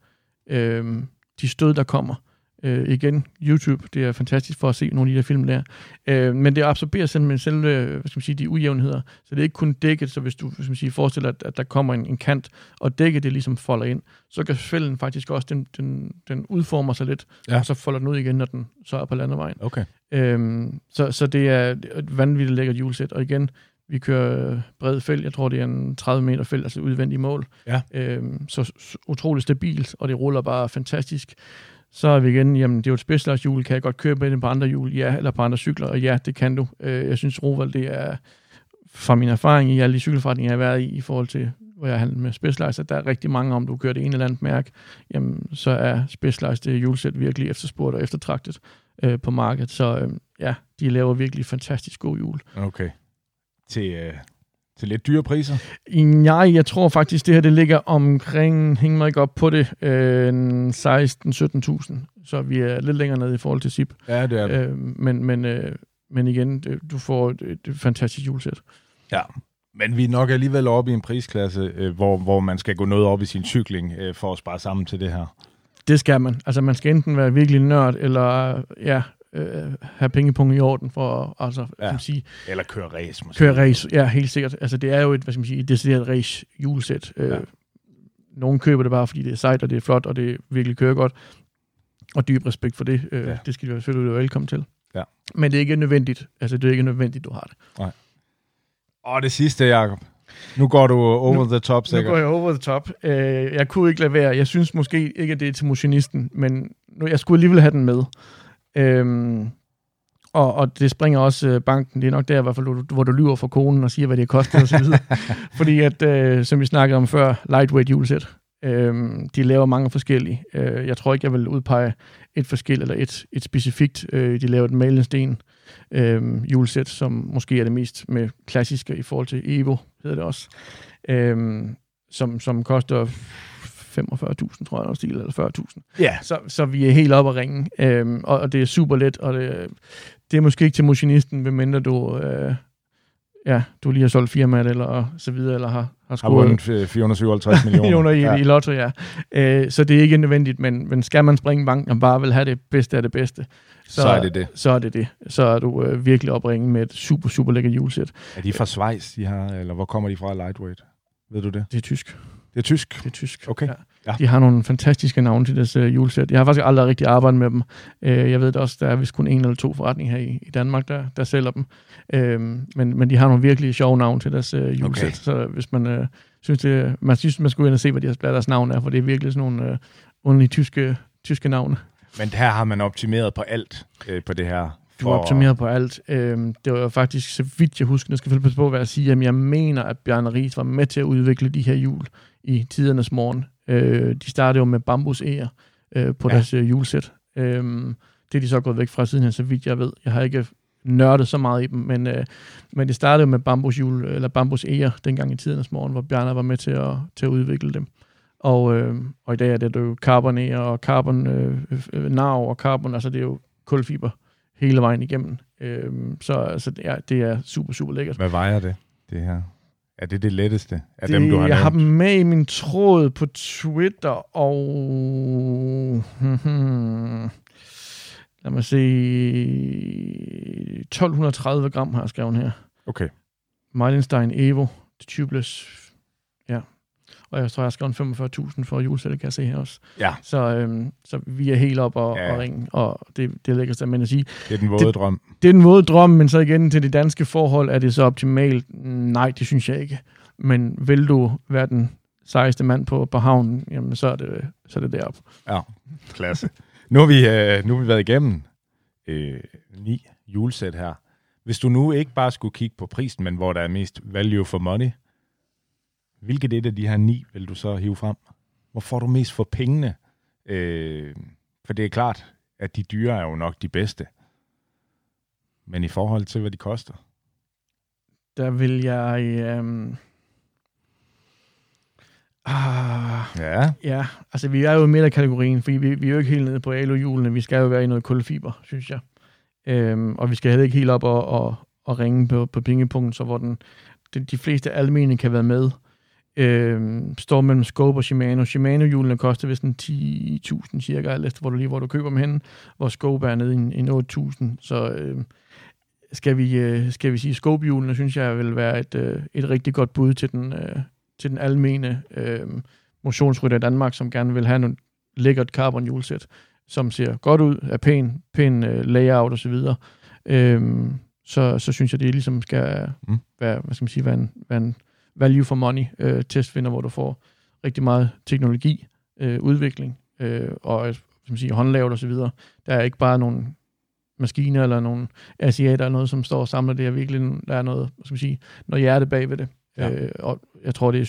øhm, de stød, der kommer. Øh, igen, YouTube, det er fantastisk for at se nogle af de der film der. Øh, men det absorberer simpelthen selve, hvad skal man sige, de ujævnheder. Så det er ikke kun dækket, så hvis du hvad skal man sige, forestiller, at, at der kommer en, en kant, og dækket det ligesom folder ind, så kan fælden faktisk også, den, den, den udformer sig lidt, ja. og så folder den ud igen, når den så er på landevejen. Okay. Øhm, så, så det er et vanvittigt lækkert julesæt, og igen, vi kører bred felt, jeg tror det er en 30 meter felt, altså udvendig mål. Ja. Øhm, så, så utroligt stabilt, og det ruller bare fantastisk. Så er vi igen, jamen det er jo et Specialized hjul, kan jeg godt køre med det på andre hjul? Ja, eller på andre cykler, og ja, det kan du. Øh, jeg synes, Roval, det er fra min erfaring i alle de cykelforretninger, jeg har været i, i forhold til, hvor jeg har med Specialized, at der er rigtig mange, om du kører det ene eller andet mærke, jamen så er Specialized det hjulsæt virkelig efterspurgt og eftertragtet øh, på markedet. Så øh, ja, de laver virkelig fantastisk god hjul. Okay. Til, øh, til lidt dyre priser? Nej, jeg tror faktisk, det her det ligger omkring, hæng mig ikke op på det, øh, 16-17.000. Så vi er lidt længere nede i forhold til SIP. Ja, det er det. Øh, men, men, øh, men igen, du får et, et fantastisk julesæt. Ja, men vi er nok alligevel oppe i en prisklasse, øh, hvor, hvor man skal gå noget op i sin cykling øh, for at spare sammen til det her. Det skal man. Altså man skal enten være virkelig nørd, eller ja, øh, have pengepunkt i orden for altså, ja. kan man sige, Eller køre race måske. Køre race, ja, helt sikkert. Altså det er jo et, hvad skal man sige, et decideret race julesæt. Øh, ja. Nogle køber det bare, fordi det er sejt, og det er flot, og det virkelig kører godt. Og dyb respekt for det. Øh, ja. Det skal du selvfølgelig være velkommen til. Ja. Men det er ikke nødvendigt. Altså det er ikke nødvendigt, du har det. Nej. Og det sidste, Jacob. Nu går du over nu, the top, sikkert. Nu går jeg over the top. Uh, jeg kunne ikke lade være. Jeg synes måske ikke, at det er til motionisten, men nu, jeg skulle alligevel have den med. Øhm, og, og det springer også øh, banken. Det er nok der, i hvert fald, hvor du, hvor du lyver for konen og siger, hvad det koster osv. Fordi at, øh, som vi snakkede om før, lightweight julesæt. Øhm, de laver mange forskellige. Øh, jeg tror ikke, jeg vil udpege et forskel eller et, et specifikt. Øh, de laver et malensten øh, julesæt, som måske er det mest med klassiske i forhold til Evo, hedder det også. Øh, som, som koster 45.000, tror jeg, stil, eller 40.000. Ja. Så, så vi er helt oppe at ringe, øhm, og, og det er super let, og det, det er måske ikke til motionisten, medmindre du, øh, ja, du lige har solgt firmaet, eller så videre, eller har, har. Har vundet 457 millioner. i, ja. i lotto, ja. Øh, så det er ikke nødvendigt, men, men skal man springe banken og bare vil have det bedste af det bedste, så, så er det det. Så er det det. Så er du øh, virkelig opringet med et super, super lækkert julesæt. Er de fra Schweiz, de har, eller hvor kommer de fra lightweight? Ved du det? Det er tysk. Det er tysk? Det er tysk, Okay. Ja. Ja. De har nogle fantastiske navne til deres uh, julesæt. Jeg har faktisk aldrig rigtig arbejdet med dem. Uh, jeg ved det også, der er vist kun en eller to forretninger her i, i Danmark, der, der sælger dem. Uh, men, men de har nogle virkelig sjove navne til deres uh, julesæt. Okay. Så hvis man uh, synes, det, man synes, man skulle ind og se, hvad, de, hvad deres navn er, for det er virkelig sådan nogle uh, underlige tyske, tyske navne. Men her har man optimeret på alt uh, på det her du har optimeret på alt. Øhm, det var faktisk, så vidt jeg husker, jeg skal følge på, hvad jeg siger, at jeg mener, at Bjarne Ries var med til at udvikle de her hjul i tidernes morgen. Øh, de startede jo med bambus øh, på ja. deres øh, julesæt. Øh, det er de så gået væk fra siden så vidt jeg ved. Jeg har ikke nørdet så meget i dem, men, øh, men det startede med bambus hjul, eller bambus eger dengang i tidernes morgen, hvor Bjarne var med til at, til at udvikle dem. Og, øh, og i dag er det jo carbon og carbon øh, øh, nav og carbon, altså det er jo kulfiber hele vejen igennem. Øh, så altså, det, er, det er super, super lækkert. Hvad vejer det, det her? Er det det letteste af det, dem, du har Jeg nævnt? har dem med i min tråd på Twitter, og... Lad mig se... 1230 gram har jeg skrevet her. Okay. Meilenstein Evo, tubeless. Og jeg tror, jeg har skrevet 45.000 for julesættet, kan jeg se her også. Ja. Så, øhm, så vi er helt op og, ja. og ringe, og det, det er lækkert, men at sige... Det er den våde det, drøm. Det er den våde drøm, men så igen til de danske forhold, er det så optimalt? Nej, det synes jeg ikke. Men vil du være den sejeste mand på, på havnen, jamen så er det, så er det deroppe. Ja, klasse. nu, har vi, øh, nu har vi været igennem øh, ni julesæt her. Hvis du nu ikke bare skulle kigge på prisen, men hvor der er mest value for money, hvilket et af de her ni vil du så hive frem? Hvor får du mest for pengene? Øh, for det er klart, at de dyre er jo nok de bedste. Men i forhold til, hvad de koster? Der vil jeg... Øh Ah, ja. Ja, altså vi er jo i midterkategorien, fordi vi, vi er jo ikke helt nede på aluhjulene. Vi skal jo være i noget kulfiber, synes jeg. Øhm, og vi skal heller ikke helt op og, og, og ringe på, på pengepunkten, så hvor den, de, de fleste almene kan være med. Øh, står mellem Scope og Shimano. Shimano-hjulene koster vist en 10.000 cirka, alt efter hvor du lige hvor du køber dem hen, hvor Scope er nede i, i 8.000. Så øh, skal vi, øh, skal vi sige, Scope-hjulene synes jeg vil være et, øh, et rigtig godt bud til den, øh, til den almene øh, motionsrytter i Danmark, som gerne vil have nogle lækkert carbon hjulsæt, som ser godt ud, er pæn, pæn øh, layout osv., øh, så, så synes jeg, det ligesom skal mm. være, hvad skal man sige, være en, være en value for money øh, testvinder, hvor du får rigtig meget teknologi, øh, udvikling øh, og som siger, håndlavet osv. Der er ikke bare nogle maskiner eller nogle asiater eller noget, som står og samler det. her virkelig, der er noget, som man sige, noget hjerte bag ved det. Ja. Øh, og jeg tror, det er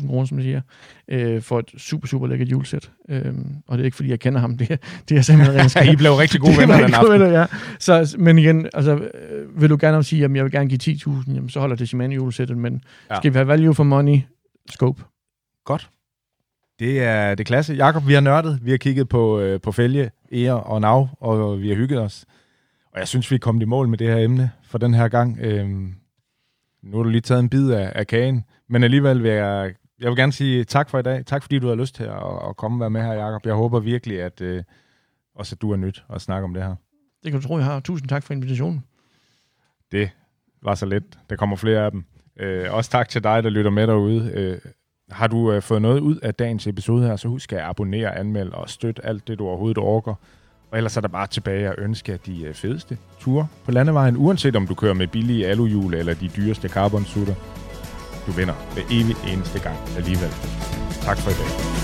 7.500-8.000 kroner, som jeg siger, øh, for et super, super lækkert julesæt. Øh, og det er ikke, fordi jeg kender ham. Det, det er simpelthen rent I blev rigtig gode venner den aften. Venner, ja. Så, men igen, altså, øh, vil du gerne sige, at jeg vil gerne give 10.000, jamen, så holder det Shimano julesættet, men ja. skal vi have value for money, scope. Godt. Det er det klasse. Jakob, vi har nørdet. Vi har kigget på, øh, på fælge, ære og nav, og vi har hygget os. Og jeg synes, vi er kommet i mål med det her emne for den her gang. Øhm, nu har du lige taget en bid af, af kagen, men alligevel vil jeg, jeg vil gerne sige tak for i dag. Tak fordi du har lyst til at, at komme og være med her, Jacob. Jeg håber virkelig, at øh, også at du er nyt at snakke om det her. Det kan du tro, jeg har. Tusind tak for invitationen. Det var så lidt. Der kommer flere af dem. Øh, også tak til dig, der lytter med derude. Øh, har du øh, fået noget ud af dagens episode her, så husk at abonnere, anmelde og støtte alt det, du overhovedet orker. Og ellers er der bare tilbage at ønske de øh, fedeste ture på landevejen, uanset om du kører med billige aluhjul eller de dyreste carbonsutter. Du vinder hver evig eneste gang alligevel. Tak for i dag.